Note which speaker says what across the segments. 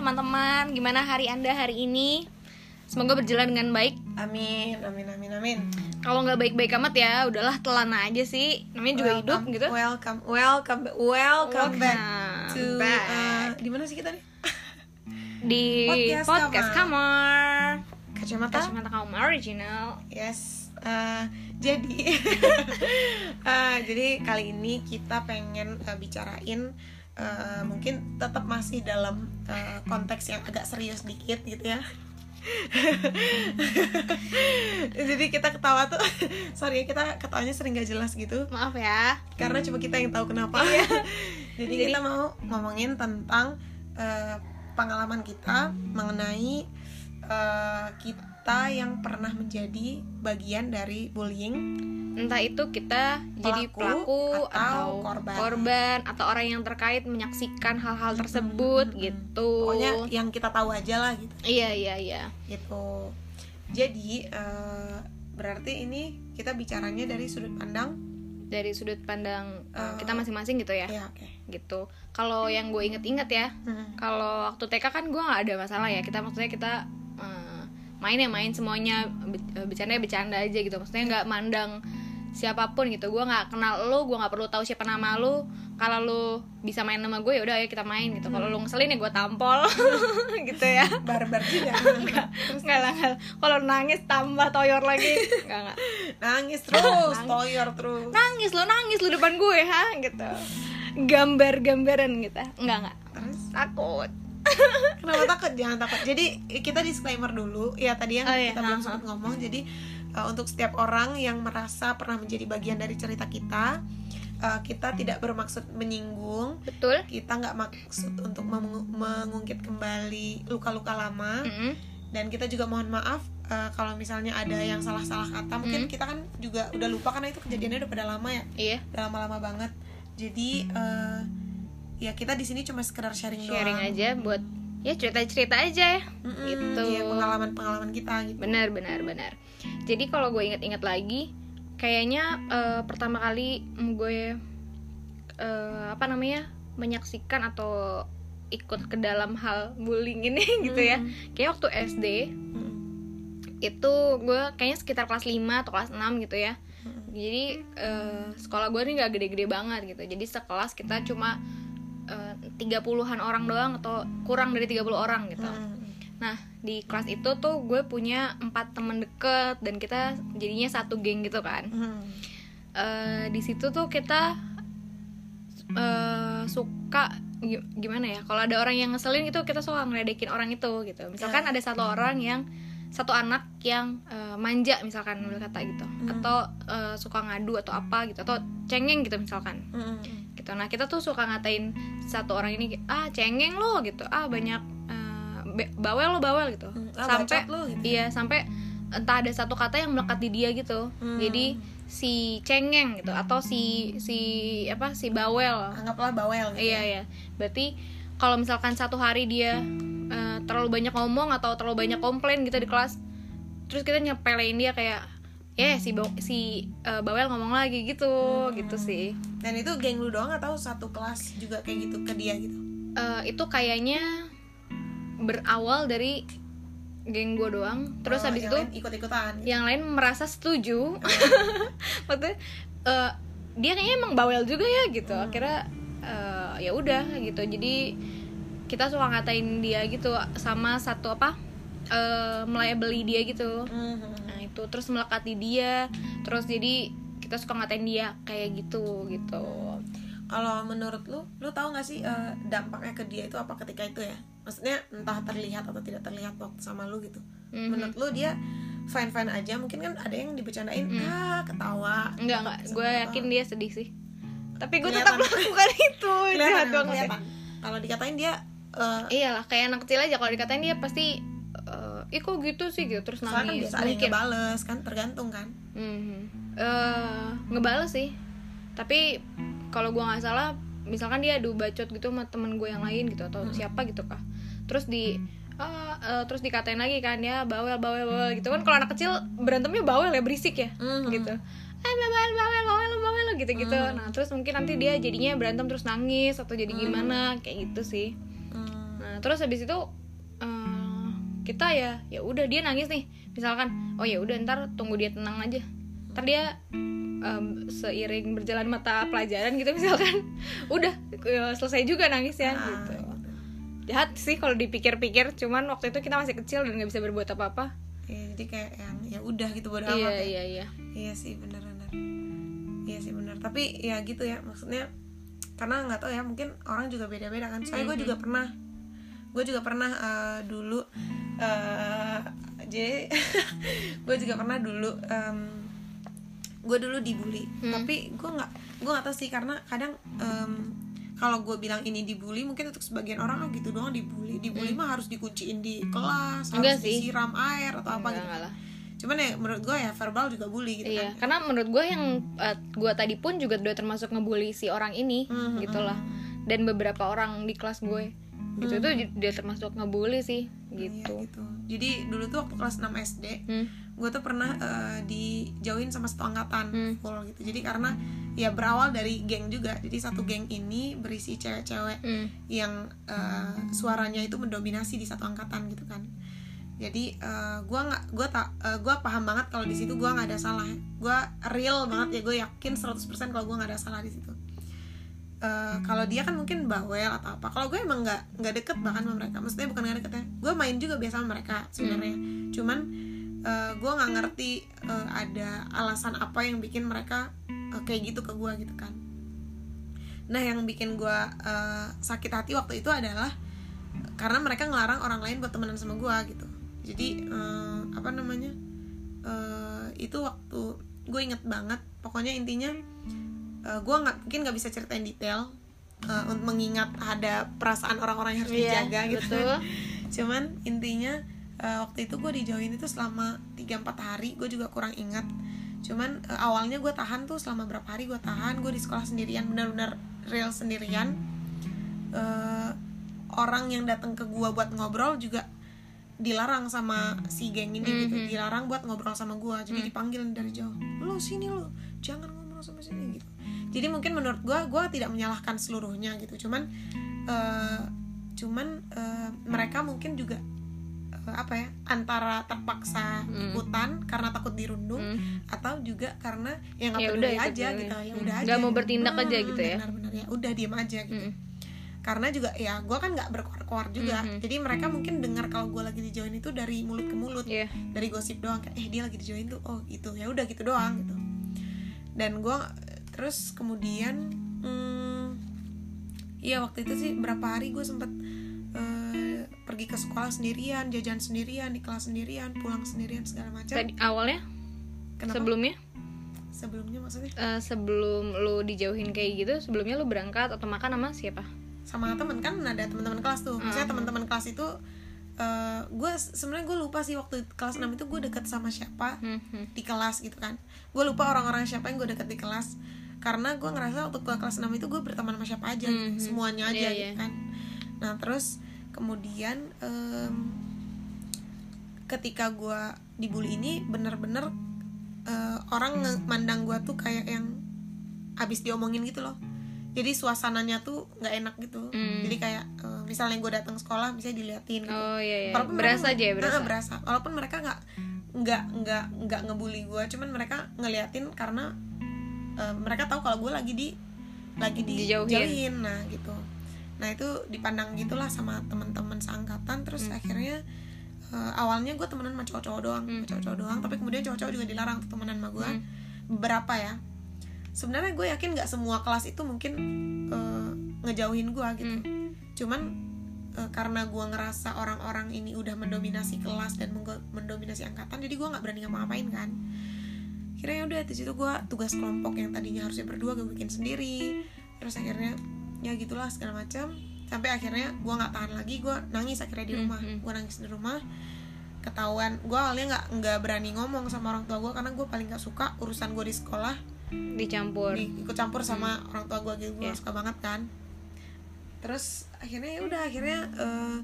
Speaker 1: teman-teman. Gimana hari Anda hari ini? Semoga berjalan dengan baik.
Speaker 2: Amin, amin, amin, amin.
Speaker 1: Kalau nggak baik-baik amat ya, udahlah telan aja sih. Namanya juga hidup
Speaker 2: Welcome,
Speaker 1: gitu.
Speaker 2: Welcome, welcome, back- welcome back
Speaker 1: Welcome
Speaker 2: to
Speaker 1: back.
Speaker 2: uh, di mana sih kita nih?
Speaker 1: Di
Speaker 2: Podcast
Speaker 1: podcast, kamar.
Speaker 2: Kacamata.
Speaker 1: Kacamata kaum original.
Speaker 2: Yes. uh, jadi, uh, jadi kali ini kita pengen uh, bicarain uh, mungkin tetap masih dalam uh, konteks yang agak serius dikit gitu ya. jadi kita ketawa tuh sorry ya, kita ketawanya sering gak jelas gitu
Speaker 1: Maaf ya.
Speaker 2: karena cuma kita yang tahu kenapa. Jadi, kita mau ngomongin tentang eh, pengalaman kita mengenai eh, kita yang pernah menjadi bagian dari bullying.
Speaker 1: Entah itu kita jadi
Speaker 2: Pelaku
Speaker 1: pelaku
Speaker 2: atau
Speaker 1: atau,
Speaker 2: korban.
Speaker 1: atau orang yang terkait menyaksikan hal-hal tersebut gitu.
Speaker 2: Pokoknya yang kita tahu aja lah gitu.
Speaker 1: Iya iya iya.
Speaker 2: Gitu. Jadi eh, berarti ini kita bicaranya dari sudut pandang
Speaker 1: Dari sudut pandang uh, kita masing-masing gitu ya.
Speaker 2: ya oke.
Speaker 1: Gitu. Kalau yang gue inget-inget ya,
Speaker 2: Hmm.
Speaker 1: kalau waktu TK kan gue nggak ada masalah ya. Kita maksudnya kita main ya main semuanya eh, bercanda ya bercanda aja gitu. Maksudnya nggak mandang siapa pun gitu. Gue nggak kenal lu, gue nggak perlu tahu siapa nama lu. Kalau lu bisa main sama gue ya udah ayo kita main gitu. Kalau lu ngeselin ya gue tampol gitu ya.
Speaker 2: Barbar juga.
Speaker 1: Nggak nggak lah. Kalau nangis tambah toyor lagi. Nggak nggak.
Speaker 2: Nangis terus, toyor terus.
Speaker 1: Nangis lo nangis lo depan gue ha gitu. Gambar-gambaran gitu. Nggak nggak.
Speaker 2: Terus
Speaker 1: Takut.
Speaker 2: Kenapa takut? Jangan takut. Jadi kita disclaimer dulu. Ya tadi yang
Speaker 1: Oh, iya.
Speaker 2: kita belum sempat ngomong. Jadi uh, untuk setiap orang yang merasa pernah menjadi bagian dari cerita kita, uh, kita tidak bermaksud menyinggung.
Speaker 1: Betul.
Speaker 2: Kita nggak maksud untuk mengu- mengungkit kembali luka-luka lama.
Speaker 1: Mm-mm.
Speaker 2: Dan kita juga mohon maaf uh, kalau misalnya ada yang salah-salah kata. Mungkin
Speaker 1: Mm.
Speaker 2: kita kan juga udah lupa karena itu kejadiannya udah pada lama ya.
Speaker 1: Iya.
Speaker 2: Udah lama-lama banget. Jadi uh, ya kita di sini cuma sekedar sharing,
Speaker 1: Sharing
Speaker 2: doang.
Speaker 1: aja buat ya cerita-cerita aja ya.
Speaker 2: Mm-mm,
Speaker 1: Gitu.
Speaker 2: iya, pengalaman-pengalaman kita gitu.
Speaker 1: Benar benar benar. Jadi kalau gue inget-inget lagi, kayaknya eh, pertama kali gue eh, apa namanya menyaksikan atau ikut ke dalam hal bullying ini gitu ya. Kayak waktu SD
Speaker 2: Mm.
Speaker 1: itu gue kayaknya sekitar kelas 5 atau kelas 6 gitu ya.
Speaker 2: Mm.
Speaker 1: Jadi eh, sekolah gue nih gak gede-gede banget gitu. Jadi sekelas kita cuma tiga puluhan orang doang atau kurang dari 30 orang gitu.
Speaker 2: Mm.
Speaker 1: Nah di kelas itu tuh gue punya empat temen deket dan kita jadinya satu geng gitu kan.
Speaker 2: Mm.
Speaker 1: Eh, di situ tuh kita eh, suka gi- gimana ya? Kalau ada orang yang ngeselin itu kita suka ngeledekin orang itu gitu. Misalkan
Speaker 2: Ya.
Speaker 1: ada satu orang yang satu anak yang eh, manja misalkan kata gitu, atau eh, suka ngadu atau apa gitu, atau cengeng gitu misalkan
Speaker 2: Mm.
Speaker 1: Gitu. Nah kita tuh suka ngatain satu orang ini ah cengeng lo gitu. Ah banyak eh, be- bawel lo bawel gitu.
Speaker 2: Hmm, ah,
Speaker 1: sampai
Speaker 2: lo, gitu.
Speaker 1: iya sampai entah ada satu kata yang melekat di dia gitu.
Speaker 2: Hmm.
Speaker 1: jadi si cengeng gitu atau si si apa si bawel.
Speaker 2: Anggaplah bawel gitu.
Speaker 1: iya iya. Berarti kalau misalkan satu hari dia eh, terlalu banyak ngomong atau terlalu banyak komplain gitu di kelas terus kita nyepelein dia kayak ya si Baw- si eh, bawel ngomong lagi gitu gitu sih
Speaker 2: Dan itu geng lu doang atau satu kelas juga kayak gitu ke dia gitu?
Speaker 1: Eh, itu kayaknya berawal dari geng gue doang terus
Speaker 2: Oh,
Speaker 1: habis
Speaker 2: yang
Speaker 1: itu
Speaker 2: lain ikut-ikutan. gitu.
Speaker 1: yang lain merasa setuju maksudnya eh, dia kayaknya emang bawel juga ya gitu
Speaker 2: Hmm.
Speaker 1: akhirnya eh, ya udah gitu jadi kita suka ngatain dia gitu sama satu apa eh melabeli dia gitu
Speaker 2: Mhm.
Speaker 1: nah itu terus melekati dia terus jadi kita suka ngatain dia kayak gitu gitu
Speaker 2: Kalau menurut lu, lu tahu nggak sih eh, dampaknya ke dia itu apa ketika itu ya? Maksudnya entah terlihat atau tidak terlihat waktu sama lu gitu.
Speaker 1: Mhm.
Speaker 2: Menurut lu dia fine fine aja? Mungkin kan ada yang dibercandain, ah ketawa.
Speaker 1: Enggak enggak, gue yakin dia sedih sih. Tapi gue tetap melakukan itu. Jahat banget. ya.
Speaker 2: Kalau dikatain dia eh,
Speaker 1: Iyalah, kayak anak kecil aja kalau dikatain dia pasti ih kok gitu sih gitu terus
Speaker 2: soalnya kan
Speaker 1: nangis.
Speaker 2: ada yang
Speaker 1: Mungkin.
Speaker 2: ngebales kan tergantung kan.
Speaker 1: Mhm. Eh, ngebales sih. Tapi kalau gue nggak salah, misalkan dia adu bacot gitu sama temen gue yang lain gitu atau siapa gitu kah. Terus di ah, eh, terus dikatain lagi kan ya bawel bawel bawel gitu kan kalau anak kecil berantemnya bawel ya berisik ya
Speaker 2: Mhm.
Speaker 1: gitu ah bawel bawel bawel bawel gitu gitu
Speaker 2: Hmm.
Speaker 1: nah terus mungkin nanti dia jadinya berantem terus nangis atau jadi gimana kayak gitu sih
Speaker 2: Hmm.
Speaker 1: nah terus habis itu kita ya ya udah dia nangis nih. Misalkan oh ya udah ntar tunggu dia tenang aja. Ntar dia em, seiring berjalan mata pelajaran gitu misalkan. Udah selesai juga nangisnya
Speaker 2: Ah,
Speaker 1: gitu.
Speaker 2: gitu.
Speaker 1: jahat sih kalau dipikir-pikir cuman waktu itu kita masih kecil dan nggak bisa berbuat apa-apa.
Speaker 2: Ya, jadi kayak yang ya udah gitu bodo
Speaker 1: iya
Speaker 2: amat ya.
Speaker 1: iya iya.
Speaker 2: Iya sih bener-bener Iya sih bener. Tapi ya gitu ya maksudnya Karena nggak tahu ya mungkin orang juga beda-beda kan. Soalnya gue juga pernah Gue juga pernah eh, dulu eh Jadi Gue juga pernah dulu Gue dulu dibully. Tapi gue nggak Gue nggak tahu sih karena kadang em, kalau gue bilang ini dibully mungkin untuk sebagian orang oh gitu doang dibully. Dibully mah harus dikunciin di kelas
Speaker 1: Enggak
Speaker 2: harus
Speaker 1: sih.
Speaker 2: disiram air atau apa
Speaker 1: Enggak,
Speaker 2: gitu.
Speaker 1: enggak lah.
Speaker 2: cuman ya menurut gue ya verbal juga bully gitu
Speaker 1: Iya,
Speaker 2: kan.
Speaker 1: karena menurut gue yang gue tadi pun juga udah termasuk ngebully si orang ini,
Speaker 2: Mhm,
Speaker 1: gitulah. Dan beberapa orang di kelas gue, gitu itu dia termasuk ngebully sih,
Speaker 2: Iya,
Speaker 1: gitu.
Speaker 2: gitu. Jadi dulu tuh waktu kelas 6 SD,
Speaker 1: Hmm.
Speaker 2: gue tuh pernah eh, dijauhin sama satu angkatan
Speaker 1: Hmm.
Speaker 2: full gitu. Jadi karena ya berawal dari geng juga. Jadi satu geng ini berisi cewek-cewek
Speaker 1: Hmm.
Speaker 2: yang eh, suaranya itu mendominasi di satu angkatan gitu kan. Jadi eh, gue nggak gue tak gue paham banget kalau di situ gue nggak ada salah. Gue real banget ya gue yakin 100% kalau gue nggak ada salah di situ. Eh, kalau dia kan mungkin bawel atau apa. Kalau gue emang nggak nggak deket bahkan sama mereka. Maksudnya bukan nggak deket ya. Gue main juga biasa sama mereka sebenarnya. Cuman eh, gue nggak ngerti eh, ada alasan apa yang bikin mereka eh, kayak gitu ke gue gitu kan. Nah yang bikin gue eh, sakit hati waktu itu adalah karena mereka ngelarang orang lain buat temenan sama gue gitu. Jadi eh, apa namanya? Eh, itu waktu gue inget banget. Pokoknya intinya gue nggak mungkin nggak bisa ceritain detail eh, untuk mengingat ada perasaan orang-orang yang harus
Speaker 1: Iya,
Speaker 2: dijaga gitu.
Speaker 1: betul.
Speaker 2: cuman intinya eh, waktu itu gue dijauhin itu selama 3-4 hari gue juga kurang ingat. Cuman eh, awalnya gue tahan tuh selama berapa hari gue tahan gue di sekolah sendirian benar-benar real sendirian. Eh, orang yang datang ke gue buat ngobrol juga dilarang sama si geng ini gitu.
Speaker 1: Mhm.
Speaker 2: dilarang buat ngobrol sama gue jadi dipanggil dari jauh. Lo sini lo jangan sama sini gitu jadi mungkin menurut gue gue tidak menyalahkan seluruhnya gitu cuman eh, cuman eh, mereka mungkin juga eh, apa ya antara terpaksa
Speaker 1: Hmm.
Speaker 2: ikutan karena takut dirundung
Speaker 1: Hmm.
Speaker 2: atau juga karena ya nggak
Speaker 1: Ya
Speaker 2: peduli
Speaker 1: udah, ikut
Speaker 2: aja gitu ya
Speaker 1: Hmm.
Speaker 2: udah aja
Speaker 1: Nggak mau
Speaker 2: gitu.
Speaker 1: bertindak aja gitu ya.
Speaker 2: benar-benar ya udah diem aja gitu
Speaker 1: Hmm.
Speaker 2: karena juga ya gue kan nggak berkoar-koar juga
Speaker 1: Mhm.
Speaker 2: jadi mereka mungkin dengar kalau gue lagi dijauhin itu dari mulut ke mulut
Speaker 1: Iya.
Speaker 2: dari gosip doang kayak eh dia lagi dijauhin tuh oh gitu ya udah gitu doang gitu dan gue terus kemudian hmm, iya waktu itu sih berapa hari gue sempet eh, pergi ke sekolah sendirian jajan sendirian di kelas sendirian pulang sendirian segala macam
Speaker 1: Tadi awalnya
Speaker 2: Kenapa?
Speaker 1: sebelumnya
Speaker 2: sebelumnya maksudnya
Speaker 1: eh, sebelum lu dijauhin kayak gitu, sebelumnya lu berangkat atau makan sama siapa?
Speaker 2: sama temen kan ada teman-teman kelas tuh maksudnya
Speaker 1: Hmm.
Speaker 2: teman-teman kelas itu eh gue sebenarnya gue lupa sih waktu kelas 6 itu gue deket sama siapa
Speaker 1: Hmm, hmm.
Speaker 2: di kelas gitu kan gue lupa orang-orang siapa yang gue deket di kelas karena gue ngerasa waktu gue kelas 6 itu gue berteman sama siapa aja gitu,
Speaker 1: Mhm.
Speaker 2: semuanya aja
Speaker 1: Iya,
Speaker 2: gitu
Speaker 1: iya.
Speaker 2: kan nah terus kemudian em, ketika gue dibully ini bener-bener eh, orang mandang gue tuh kayak yang habis diomongin gitu loh jadi suasananya tuh nggak enak gitu
Speaker 1: Hmm.
Speaker 2: jadi kayak eh, misalnya gue datang sekolah bisa diliatin gitu
Speaker 1: Oh iya iya.
Speaker 2: Walaupun
Speaker 1: Berasa
Speaker 2: mereka-
Speaker 1: aja ya, berasa.
Speaker 2: Nah, berasa. Walaupun mereka nggak nggak nggak nggak ngebully gue, cuman mereka ngeliatin karena eh, mereka tahu kalau gue lagi di lagi
Speaker 1: Dijauhin.
Speaker 2: dijauhin. Nah gitu. Nah itu dipandang gitulah sama teman-teman seangkatan. Terus
Speaker 1: Hmm.
Speaker 2: akhirnya eh, awalnya gue temenan sama cowok-cowok doang,
Speaker 1: Hmm.
Speaker 2: cowok-cowok doang. Tapi kemudian cowok-cowok juga dilarang temenan sama gue.
Speaker 1: Hmm.
Speaker 2: Beberapa ya. Sebenarnya gue yakin nggak semua kelas itu mungkin eh, ngejauhin gue gitu
Speaker 1: Hmm.
Speaker 2: cuman eh, karena gue ngerasa orang-orang ini udah mendominasi kelas dan mendominasi angkatan jadi gue nggak berani ngapa-ngapain kan akhirnya udah di situ gue tugas kelompok yang tadinya harusnya berdua gue bikin sendiri terus akhirnya ya gitulah segala macam sampai akhirnya gue nggak tahan lagi gue nangis akhirnya di
Speaker 1: Hmm,
Speaker 2: rumah
Speaker 1: hmm.
Speaker 2: gue nangis di rumah ketahuan gue awalnya nggak nggak berani ngomong sama orang tua gue karena gue paling nggak suka urusan gue di sekolah
Speaker 1: Dicampur.
Speaker 2: di, ikut campur sama orang tua gue gitu gue
Speaker 1: Iya.
Speaker 2: suka banget kan terus akhirnya ya udah akhirnya eh,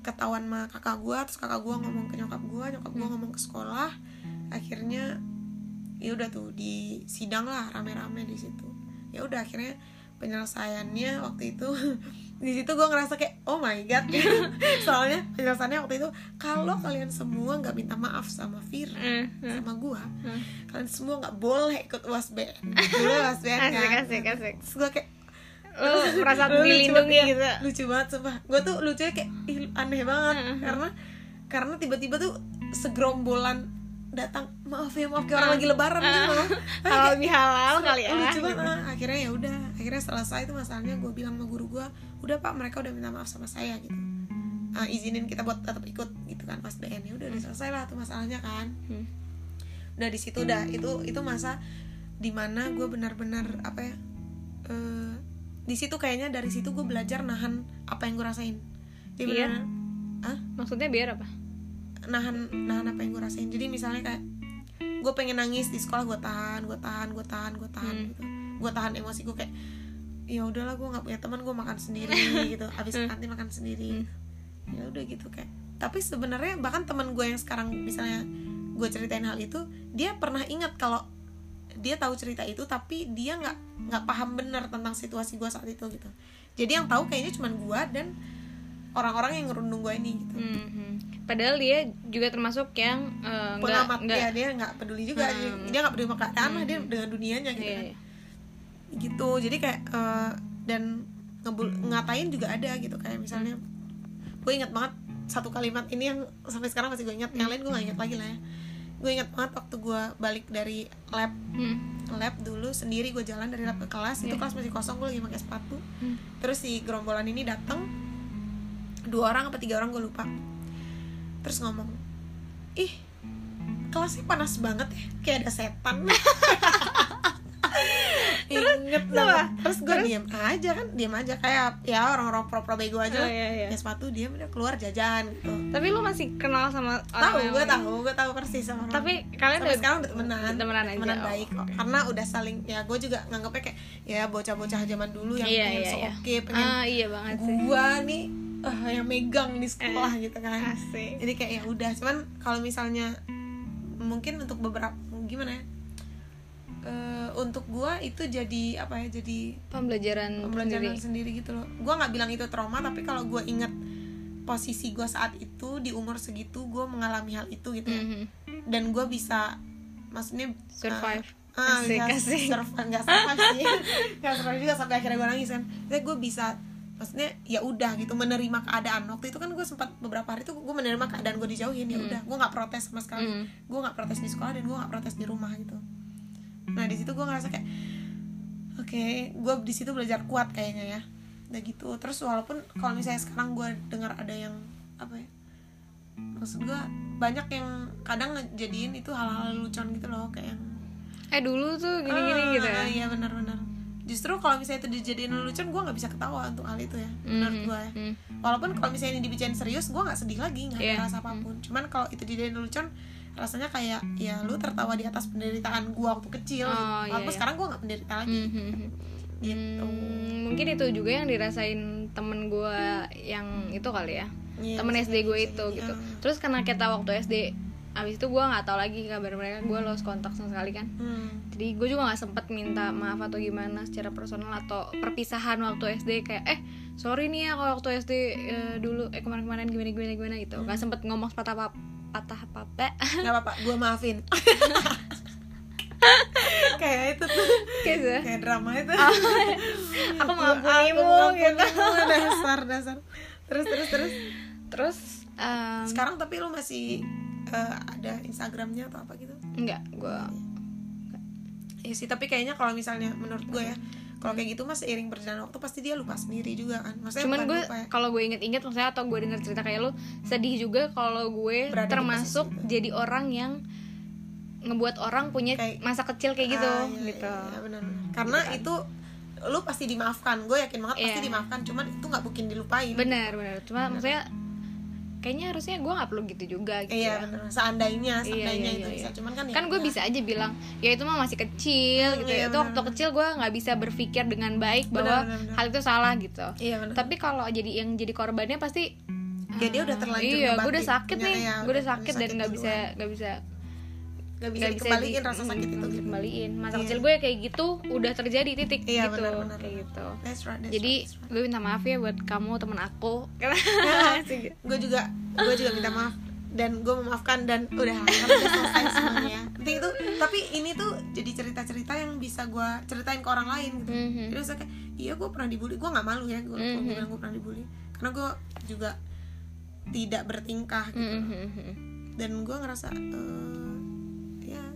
Speaker 2: ketahuan sama kakak gue terus kakak gue ngomong ke nyokap gue nyokap gue
Speaker 1: Hmm.
Speaker 2: ngomong ke sekolah akhirnya ya udah tuh di sidang lah rame-rame di situ ya udah akhirnya penyelesaiannya waktu itu di situ gue ngerasa kayak oh my god soalnya penjelasannya waktu itu kalau kalian semua nggak minta maaf sama Fira
Speaker 1: Eh, eh.
Speaker 2: sama gue
Speaker 1: Hmm.
Speaker 2: kalian semua nggak boleh ikut UASBN dulu UASBN kan
Speaker 1: asik asik asik
Speaker 2: terus gue kayak
Speaker 1: lu merasa
Speaker 2: Lu lucu
Speaker 1: dilindungi
Speaker 2: banget,
Speaker 1: gitu.
Speaker 2: Ya. lucu banget sumpah. Gue tuh lucunya kayak ih, aneh banget.
Speaker 1: Hmm.
Speaker 2: karena karena tiba-tiba tuh segerombolan datang maaf ya maaf kayak orang
Speaker 1: Hmm.
Speaker 2: lagi lebaran gitu loh.
Speaker 1: Halal bihalal kali ya.
Speaker 2: lucu banget. Ah. akhirnya ya udah akhirnya selesai itu masalahnya. Gue bilang sama guru gue udah pak mereka udah minta maaf sama saya gitu. Ah, izinin kita buat tetap ikut gitu kan pas BN ya udah udah selesai lah tuh masalahnya kan.
Speaker 1: Hmm.
Speaker 2: udah di situ udah. Itu itu masa di mana gue benar-benar apa ya eh, di situ kayaknya dari situ gue belajar nahan apa yang gue rasain. Jadi
Speaker 1: Iya.
Speaker 2: benar ah
Speaker 1: maksudnya biar apa?
Speaker 2: Nahan nahan apa yang gue rasain. Jadi misalnya kayak gue pengen nangis di sekolah gue tahan gue tahan gue tahan gue tahan
Speaker 1: Hmm.
Speaker 2: gitu. Gue tahan emosi gue kayak ya udahlah gue nggak punya teman gue makan sendiri gitu. Habis
Speaker 1: Hmm.
Speaker 2: nanti makan sendiri. Ya udah gitu kayak. Tapi sebenarnya bahkan teman gue yang sekarang misalnya gue ceritain hal itu dia pernah ingat kalau dia tahu cerita itu tapi dia nggak nggak paham benar tentang situasi gue saat itu gitu. Jadi yang tahu kayaknya cuma gue dan orang-orang yang ngerundung gue ini gitu.
Speaker 1: Mhm. padahal dia juga termasuk yang nggak
Speaker 2: pengamat
Speaker 1: nggak
Speaker 2: ya dia nggak peduli juga
Speaker 1: Hmm.
Speaker 2: dia nggak peduli sama keadaan lah dia dengan dunianya gitu
Speaker 1: Iya,
Speaker 2: kan.
Speaker 1: iya.
Speaker 2: gitu. Jadi kayak eh, dan ngebul ngatain juga ada gitu. Kayak misalnya gue ingat banget satu kalimat ini yang sampai sekarang masih gue ingat. Yang lain gue gak ingat lagi lah ya gue ingat banget waktu gue balik dari lab
Speaker 1: Hmm.
Speaker 2: lab dulu sendiri gue jalan dari lab ke kelas itu
Speaker 1: Iya.
Speaker 2: kelas masih kosong gue lagi pakai sepatu
Speaker 1: Hmm.
Speaker 2: terus si gerombolan ini datang dua orang apa tiga orang gue lupa terus ngomong ih kelasnya panas banget ya kayak ada setan inget lah terus gue diem aja kan diem aja. Kayak ya orang-orang pro-pro bego aja
Speaker 1: Oh, iya, iya.
Speaker 2: ya sepatu dia udah keluar jajan gitu.
Speaker 1: Tapi lu masih kenal sama
Speaker 2: tahu gue tahu gue tahu persis sama orang.
Speaker 1: Tapi kalian
Speaker 2: sampai
Speaker 1: udah
Speaker 2: sekarang udah temenan.
Speaker 1: temenan aja, oh,
Speaker 2: baik kok. Karena udah saling ya gue juga nganggepnya kayak ya bocah-bocah zaman dulu yang
Speaker 1: Iya,
Speaker 2: pengen
Speaker 1: iya,
Speaker 2: so
Speaker 1: iya.
Speaker 2: oke pengen
Speaker 1: ah iya banget sih.
Speaker 2: gua nih ah, yang megang di sekolah gitu kan.
Speaker 1: asik.
Speaker 2: Jadi kayak ya udah. Cuman kalau misalnya mungkin untuk beberapa gimana ya? Eh, untuk gua itu jadi apa ya jadi
Speaker 1: pembelajaran,
Speaker 2: pembelajaran
Speaker 1: sendiri.
Speaker 2: sendiri, gitu loh. Gua nggak bilang itu trauma tapi kalau gua inget posisi gua saat itu di umur segitu gua mengalami hal itu gitu ya.
Speaker 1: Mhm.
Speaker 2: dan gua bisa maksudnya
Speaker 1: survive.
Speaker 2: ah,
Speaker 1: Asik,
Speaker 2: bisa
Speaker 1: asik.
Speaker 2: survive nggak survive sih. Nggak survive juga sampai akhirnya gue nangis kan. Tapi gue bisa maksudnya ya udah gitu menerima keadaan. Waktu itu kan gue sempat beberapa hari tuh gue menerima keadaan gue dijauhin ya udah. Gue nggak protes sama sekali.
Speaker 1: Hmm.
Speaker 2: gue nggak protes di sekolah dan gue nggak protes di rumah gitu nah di situ gue ngerasa kayak oke gue di situ belajar kuat kayaknya ya udah gitu terus walaupun kalau misalnya sekarang gue dengar ada yang apa ya maksud gue banyak yang kadang ngejadiin itu hal-hal lucuan gitu loh kayak yang
Speaker 1: eh dulu tuh gini-gini
Speaker 2: Ah,
Speaker 1: gitu ya
Speaker 2: iya benar-benar justru kalau misalnya itu dijadiin lucuan gue nggak bisa ketawa untuk hal itu ya menurut
Speaker 1: Mhm.
Speaker 2: gue ya
Speaker 1: Hmm.
Speaker 2: walaupun kalau misalnya ini dibicarain serius gue nggak sedih lagi nggak
Speaker 1: Iya.
Speaker 2: ada rasa apa pun cuman kalau itu dijadiin lucuan rasanya kayak ya lu tertawa di atas penderitaan gue waktu kecil.
Speaker 1: Oh, iya,
Speaker 2: walaupun
Speaker 1: iya.
Speaker 2: sekarang gue nggak penderita lagi.
Speaker 1: Mhm.
Speaker 2: gitu.
Speaker 1: Hmm, mungkin itu juga yang dirasain temen gue yang itu kali ya.
Speaker 2: Iya,
Speaker 1: temen SD gue
Speaker 2: bisa
Speaker 1: itu gitu.
Speaker 2: Ah.
Speaker 1: terus karena kita waktu SD abis itu gue nggak tahu lagi kabar mereka gue lost kontak sama sekali kan.
Speaker 2: Hmm.
Speaker 1: jadi gue juga nggak sempet minta maaf atau gimana secara personal atau perpisahan waktu SD kayak eh sorry nih ya kalau waktu SD eh, dulu eh kemarin-kemarin gimana gimana gimana gitu. Nggak sempet ngomong patah apa patah apa
Speaker 2: nggak apa-apa gue maafin. Kayak itu tuh.
Speaker 1: Kayak gitu.
Speaker 2: kayak drama itu.
Speaker 1: Aku
Speaker 2: Aku
Speaker 1: mengampunimu gitu.
Speaker 2: dasar dasar. Terus terus terus.
Speaker 1: Terus em,
Speaker 2: sekarang tapi lu masih eh, ada Instagramnya atau apa gitu?
Speaker 1: Enggak gue
Speaker 2: ya sih tapi kayaknya kalau misalnya menurut gue ya kalau kayak gitu mas seiring berjalan waktu pasti dia lupa sendiri juga kan? Maksudnya
Speaker 1: cuman gue
Speaker 2: ya.
Speaker 1: kalau gue inget-inget maksudnya atau gue denger cerita kayak lu sedih juga kalau gue
Speaker 2: Berada
Speaker 1: termasuk jadi orang yang ngebuat orang punya
Speaker 2: Kayak-
Speaker 1: masa kecil kayak gitu
Speaker 2: Ah, iya,
Speaker 1: gitu.
Speaker 2: iya, iya, benar, benar. karena itu lu pasti dimaafkan gue yakin banget pasti
Speaker 1: Iya.
Speaker 2: dimaafkan cuman itu nggak mungkin dilupain.
Speaker 1: Benar benar. Cuma maksudnya kayaknya harusnya gue nggak perlu gitu juga gitu
Speaker 2: iya
Speaker 1: ya.
Speaker 2: benar seandainya
Speaker 1: Iya,
Speaker 2: seandainya
Speaker 1: iya,
Speaker 2: itu
Speaker 1: iya,
Speaker 2: bisa
Speaker 1: iya.
Speaker 2: cuman kan ya
Speaker 1: kan gue
Speaker 2: udah.
Speaker 1: bisa aja bilang ya itu mah masih kecil
Speaker 2: Hmm,
Speaker 1: gitu
Speaker 2: iya,
Speaker 1: ya itu waktu kecil gue nggak bisa berpikir dengan baik bahwa
Speaker 2: Benar-benar.
Speaker 1: hal itu salah gitu
Speaker 2: iya benar
Speaker 1: tapi kalau jadi yang jadi korbannya pasti
Speaker 2: Ya, dia udah terlanjur
Speaker 1: iya gue
Speaker 2: ngebatin.
Speaker 1: udah sakit
Speaker 2: Ya,
Speaker 1: nih
Speaker 2: iya,
Speaker 1: gue udah sakit dan nggak bisa nggak bisa
Speaker 2: nggak bisa
Speaker 1: nggak
Speaker 2: dikembaliin
Speaker 1: di-
Speaker 2: rasa sakit itu gitu.
Speaker 1: kembaliin masa
Speaker 2: Iya.
Speaker 1: kecil gue kayak gitu udah terjadi titik
Speaker 2: Iya,
Speaker 1: gitu
Speaker 2: benar, benar,
Speaker 1: kayak gitu
Speaker 2: That's right, that's
Speaker 1: jadi
Speaker 2: right, that's right.
Speaker 1: gue minta maaf ya buat kamu temen aku
Speaker 2: gue juga gue juga minta maaf dan gue memaafkan dan udah udah selesai semuanya penting itu tapi ini tuh jadi cerita-cerita yang bisa gue ceritain ke orang lain gitu
Speaker 1: Mhm.
Speaker 2: jadi kayak iya gue pernah dibully gue nggak malu ya gue
Speaker 1: Mhm.
Speaker 2: bilang gue pernah dibully karena gue juga tidak bertingkah gitu
Speaker 1: Mhm.
Speaker 2: dan gue ngerasa ya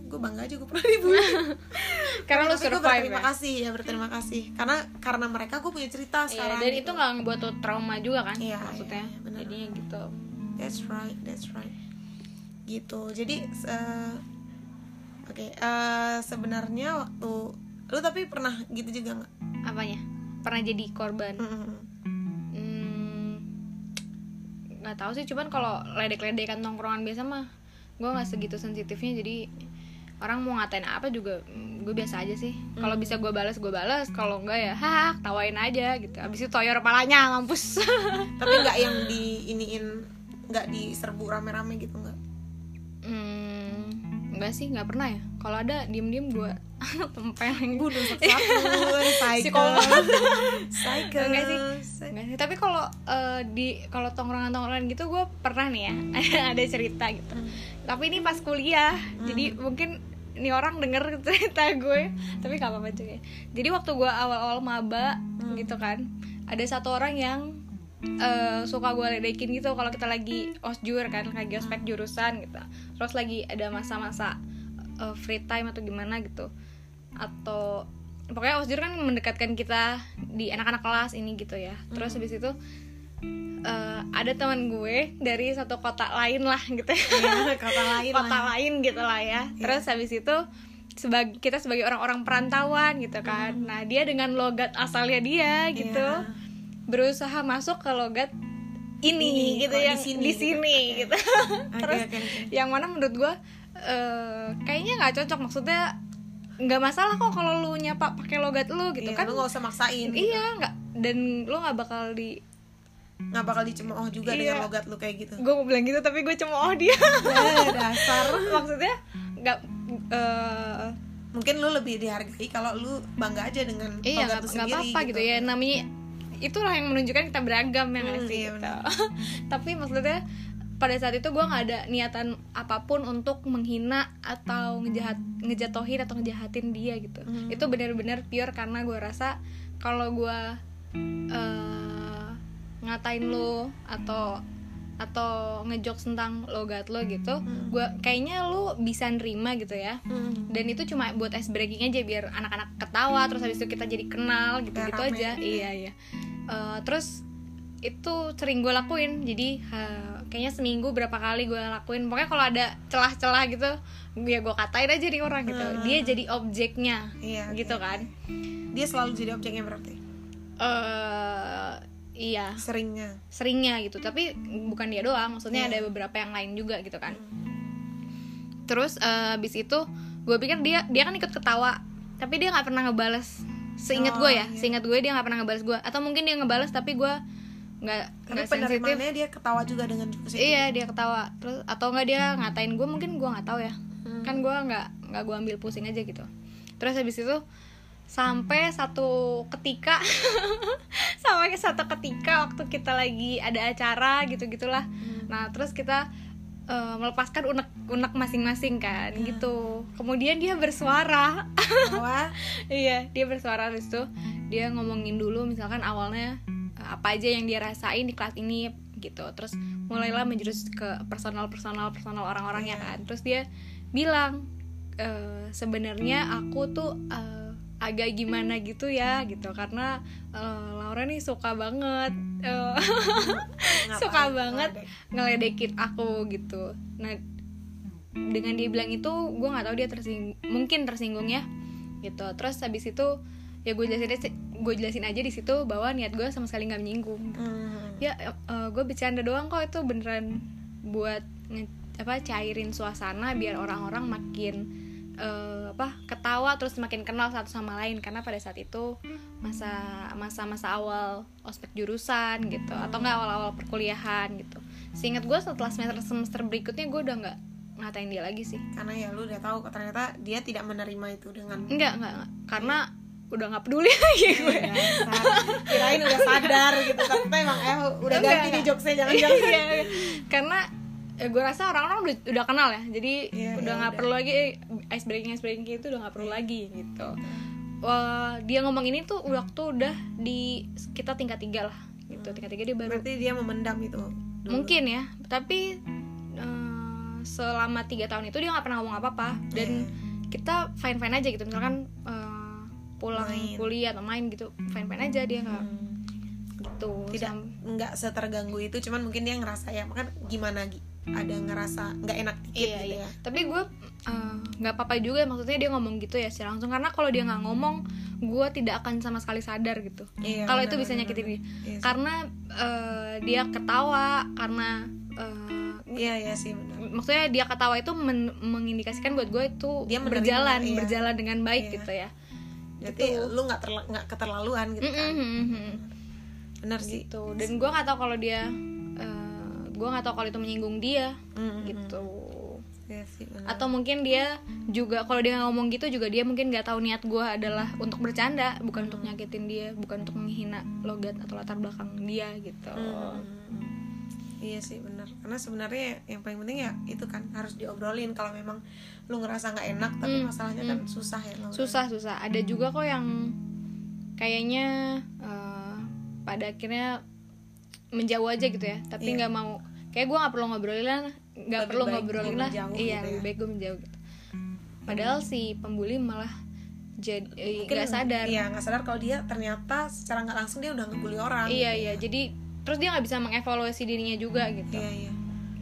Speaker 2: gue bangga aja gue pernah dibully
Speaker 1: karena lu
Speaker 2: tapi gue
Speaker 1: survive
Speaker 2: berterima
Speaker 1: ya
Speaker 2: kasih ya berterima kasih karena karena mereka gue punya cerita
Speaker 1: Iya,
Speaker 2: sekarang
Speaker 1: dan
Speaker 2: gitu.
Speaker 1: itu nggak ngebuat lo trauma juga kan
Speaker 2: Iya,
Speaker 1: maksudnya
Speaker 2: iya, iya, benar.
Speaker 1: jadinya gitu
Speaker 2: That's right, that's right. Gitu. Jadi eh, oke, eh, sebenarnya waktu lu tapi pernah gitu juga nggak?
Speaker 1: apanya pernah jadi korban
Speaker 2: Mm-mm.
Speaker 1: Hmm, nggak tahu sih cuman kalau ledek-ledekan tongkrongan biasa mah gue nggak segitu sensitifnya jadi orang mau ngatain apa juga mm, gue biasa aja sih. Kalau bisa gue balas gue balas kalau enggak ya hah tawain aja gitu. Abis itu toyor kepalanya mampus.
Speaker 2: Tapi nggak yang di iniin nggak diserbu rame-rame gitu nggak?
Speaker 1: hmm, enggak sih nggak pernah ya. Kalau ada diem-diem gue tempeleng
Speaker 2: Bunuh
Speaker 1: Psikopat.
Speaker 2: psycho.
Speaker 1: Enggak sih. Enggak sih, tapi kalau eh, di kalau tongkrongan-tongkrongan gitu gue pernah nih ya. Ada cerita gitu. Tapi ini pas kuliah, jadi mungkin ini orang denger cerita gue, tapi gak apa-apa juga. Jadi waktu gue awal-awal maba gitu kan, ada satu orang yang eh, suka gue ledekin gitu kalau kita lagi osjur kan, lagi ospek jurusan gitu. Terus lagi ada masa-masa eh, free time atau gimana gitu, atau pokoknya osjur kan mendekatkan kita di anak-anak kelas ini gitu ya. Terus habis itu eh, ada teman gue dari satu kota lain lah gitu
Speaker 2: Iya, kata lain
Speaker 1: kota
Speaker 2: lah.
Speaker 1: lain gitu lah ya terus habis itu sebagai kita sebagai orang-orang perantauan gitu kan nah dia dengan logat asalnya dia gitu
Speaker 2: Iya.
Speaker 1: berusaha masuk ke logat ini,
Speaker 2: Ini,
Speaker 1: gitu
Speaker 2: oh, di
Speaker 1: yang
Speaker 2: sini,
Speaker 1: di
Speaker 2: gitu.
Speaker 1: sini gitu
Speaker 2: Oke,
Speaker 1: terus
Speaker 2: oke, oke.
Speaker 1: yang mana menurut gue eh, kayaknya nggak cocok maksudnya nggak masalah kok kalau lu nyapa pakai logat lu gitu
Speaker 2: Iya,
Speaker 1: kan
Speaker 2: lu nggak usah maksain. gitu.
Speaker 1: iya nggak dan lu nggak bakal di
Speaker 2: Nggak bakal dicemooh juga
Speaker 1: Iya.
Speaker 2: dengan logat lu kayak gitu.
Speaker 1: gue mau bilang gitu tapi gue cuma oh dia
Speaker 2: Eh, dasar.
Speaker 1: maksudnya nggak eh,
Speaker 2: Mungkin lu lebih dihargai kalau lu bangga aja dengan
Speaker 1: iya
Speaker 2: logat
Speaker 1: nggak
Speaker 2: lu sendiri.
Speaker 1: apa-apa gitu. ya namanya itulah yang menunjukkan kita beragam ya nggak
Speaker 2: Hmm,
Speaker 1: sih
Speaker 2: iya,
Speaker 1: gitu. tapi maksudnya pada saat itu gue nggak ada niatan apa pun untuk menghina atau ngejahat ngejatohin atau ngejahatin dia gitu
Speaker 2: Hmm.
Speaker 1: itu benar-benar pure karena gue rasa kalau gue eh, ngatain lo atau atau ngejokes tentang logat lo gitu
Speaker 2: Hmm.
Speaker 1: gue kayaknya lo bisa nerima gitu ya
Speaker 2: Hmm.
Speaker 1: dan itu cuma buat ice breaking aja biar anak-anak ketawa terus habis itu kita jadi kenal gitu gitu
Speaker 2: rame
Speaker 1: aja iya iya Eh, terus itu sering gue lakuin jadi eh, kayaknya seminggu berapa kali gue lakuin pokoknya kalau ada celah-celah gitu ya gue katain aja nih orang gitu
Speaker 2: Hmm.
Speaker 1: dia jadi objeknya
Speaker 2: Iya,
Speaker 1: gitu
Speaker 2: oke.
Speaker 1: kan
Speaker 2: Dia selalu jadi objeknya berarti.
Speaker 1: eh iya.
Speaker 2: Seringnya.
Speaker 1: seringnya gitu tapi bukan dia doang maksudnya
Speaker 2: Iya.
Speaker 1: ada beberapa yang lain juga gitu kan. Terus eh, abis itu gue pikir dia dia kan ikut ketawa tapi dia nggak pernah ngebales. Seingat
Speaker 2: Oh,
Speaker 1: gue ya
Speaker 2: iya.
Speaker 1: seingat gue dia nggak pernah ngebales gue atau mungkin dia ngebales tapi gue nggak nggak sensitif.
Speaker 2: dia ketawa juga dengan
Speaker 1: iya dia ketawa. Terus atau nggak dia ngatain gue mungkin gue nggak tahu ya.
Speaker 2: Hmm.
Speaker 1: kan gue nggak nggak gue ambil pusing aja gitu. Terus habis itu sampai satu ketika sampai satu ketika waktu kita lagi ada acara gitu gitulah nah terus kita eh, melepaskan unek unek masing-masing kan gitu. Kemudian dia bersuara. Iya dia bersuara terus tuh dia ngomongin dulu misalkan awalnya eh, apa aja yang dia rasain di kelas ini gitu. Terus mulailah menjurus ke personal personal personal orang-orangnya
Speaker 2: Iya.
Speaker 1: kan. Terus dia bilang eh, sebenarnya aku tuh eh, agak gimana gitu ya gitu. Karena eh, Laura nih suka banget eh, suka banget
Speaker 2: ngeledek.
Speaker 1: ngeledekin aku gitu. Nah dengan dia bilang itu gue nggak tahu dia tersing mungkin tersinggung ya gitu. Terus habis itu ya gue jelasin aja gue jelasin aja di situ bahwa niat gue sama sekali nggak menyinggung.
Speaker 2: Hmm.
Speaker 1: ya gue bercanda doang kok itu beneran buat apa cairin suasana biar orang-orang makin eh, apa ketawa terus makin kenal satu sama lain karena pada saat itu masa masa masa awal ospek jurusan gitu atau enggak awal-awal perkuliahan gitu seingat gue setelah semester semester berikutnya gue udah nggak ngatain dia lagi sih
Speaker 2: karena ya lu udah tahu ternyata dia tidak menerima itu dengan
Speaker 1: enggak enggak, enggak. karena udah nggak peduli lagi gue
Speaker 2: Ya, dasar. kirain udah sadar gitu ternyata emang eh udah
Speaker 1: Enggak,
Speaker 2: ganti nih
Speaker 1: enggak.
Speaker 2: jokesnya jangan-jangan
Speaker 1: Iya, iya. karena ya gue rasa orang-orang udah, udah kenal ya jadi
Speaker 2: Iya,
Speaker 1: udah
Speaker 2: iya,
Speaker 1: nggak
Speaker 2: udah.
Speaker 1: perlu lagi eh, ice breaking ice breaking itu udah nggak perlu lagi gitu Wah, dia ngomong ini tuh waktu udah di kita tingkat tiga lah gitu tingkat tiga dia baru
Speaker 2: berarti dia memendam itu dulu.
Speaker 1: mungkin ya tapi eh, selama tiga tahun itu dia nggak pernah ngomong apa apa dan kita fine fine aja gitu misalkan eh, pulang
Speaker 2: Main.
Speaker 1: kuliah atau main gitu fine fine aja dia nggak
Speaker 2: Hmm.
Speaker 1: gitu
Speaker 2: tidak nggak seterganggu itu cuman mungkin dia ngerasa ya makan gimana Gi? Ada ngerasa nggak enak dikit
Speaker 1: iya
Speaker 2: gitu
Speaker 1: iya.
Speaker 2: ya.
Speaker 1: Tapi gue eh, nggak apa-apa juga maksudnya dia ngomong gitu ya secara langsung. Karena kalau dia nggak ngomong gue tidak akan sama sekali sadar gitu.
Speaker 2: Iya,
Speaker 1: kalau itu bisa nyakitin dia.
Speaker 2: Iya sih.
Speaker 1: karena eh, dia ketawa karena eh,
Speaker 2: iya iya sih benar.
Speaker 1: maksudnya dia ketawa itu men- mengindikasikan buat gue itu
Speaker 2: Dia menerima,
Speaker 1: berjalan
Speaker 2: iya.
Speaker 1: berjalan dengan baik
Speaker 2: Iya.
Speaker 1: gitu ya.
Speaker 2: Berarti lu nggak nggak keterlaluan gitu kan?
Speaker 1: Mm-mm-mm-mm.
Speaker 2: benar sih.
Speaker 1: Gitu. Dan gue nggak tahu kalau dia gue nggak tahu kalau itu menyinggung dia
Speaker 2: Mm-mm.
Speaker 1: gitu
Speaker 2: Iya sih benar
Speaker 1: atau mungkin dia juga kalau dia ngomong gitu juga dia mungkin nggak tahu niat gue adalah untuk bercanda bukan untuk nyakitin dia bukan untuk menghina logat atau latar belakang dia gitu
Speaker 2: Hmm. Iya sih benar karena sebenarnya yang paling penting ya itu kan harus diobrolin kalau memang lu ngerasa nggak enak tapi
Speaker 1: Hmm,
Speaker 2: masalahnya kan susah ya ngobrol.
Speaker 1: susah susah ada juga kok yang kayaknya eh, pada akhirnya menjauh aja gitu ya tapi
Speaker 2: Iya.
Speaker 1: nggak mau kayak gue nggak perlu ngobrolin lah nggak perlu ngobrolin lah. iya
Speaker 2: gitu ya.
Speaker 1: lebih baik gue menjauh gitu. Padahal si pembuli malah jadi eh, nggak sadar.
Speaker 2: iya nggak sadar kalau dia ternyata secara nggak langsung dia udah ngebully orang
Speaker 1: iya iya. jadi terus dia nggak bisa mengevaluasi dirinya juga gitu.
Speaker 2: Iya iya.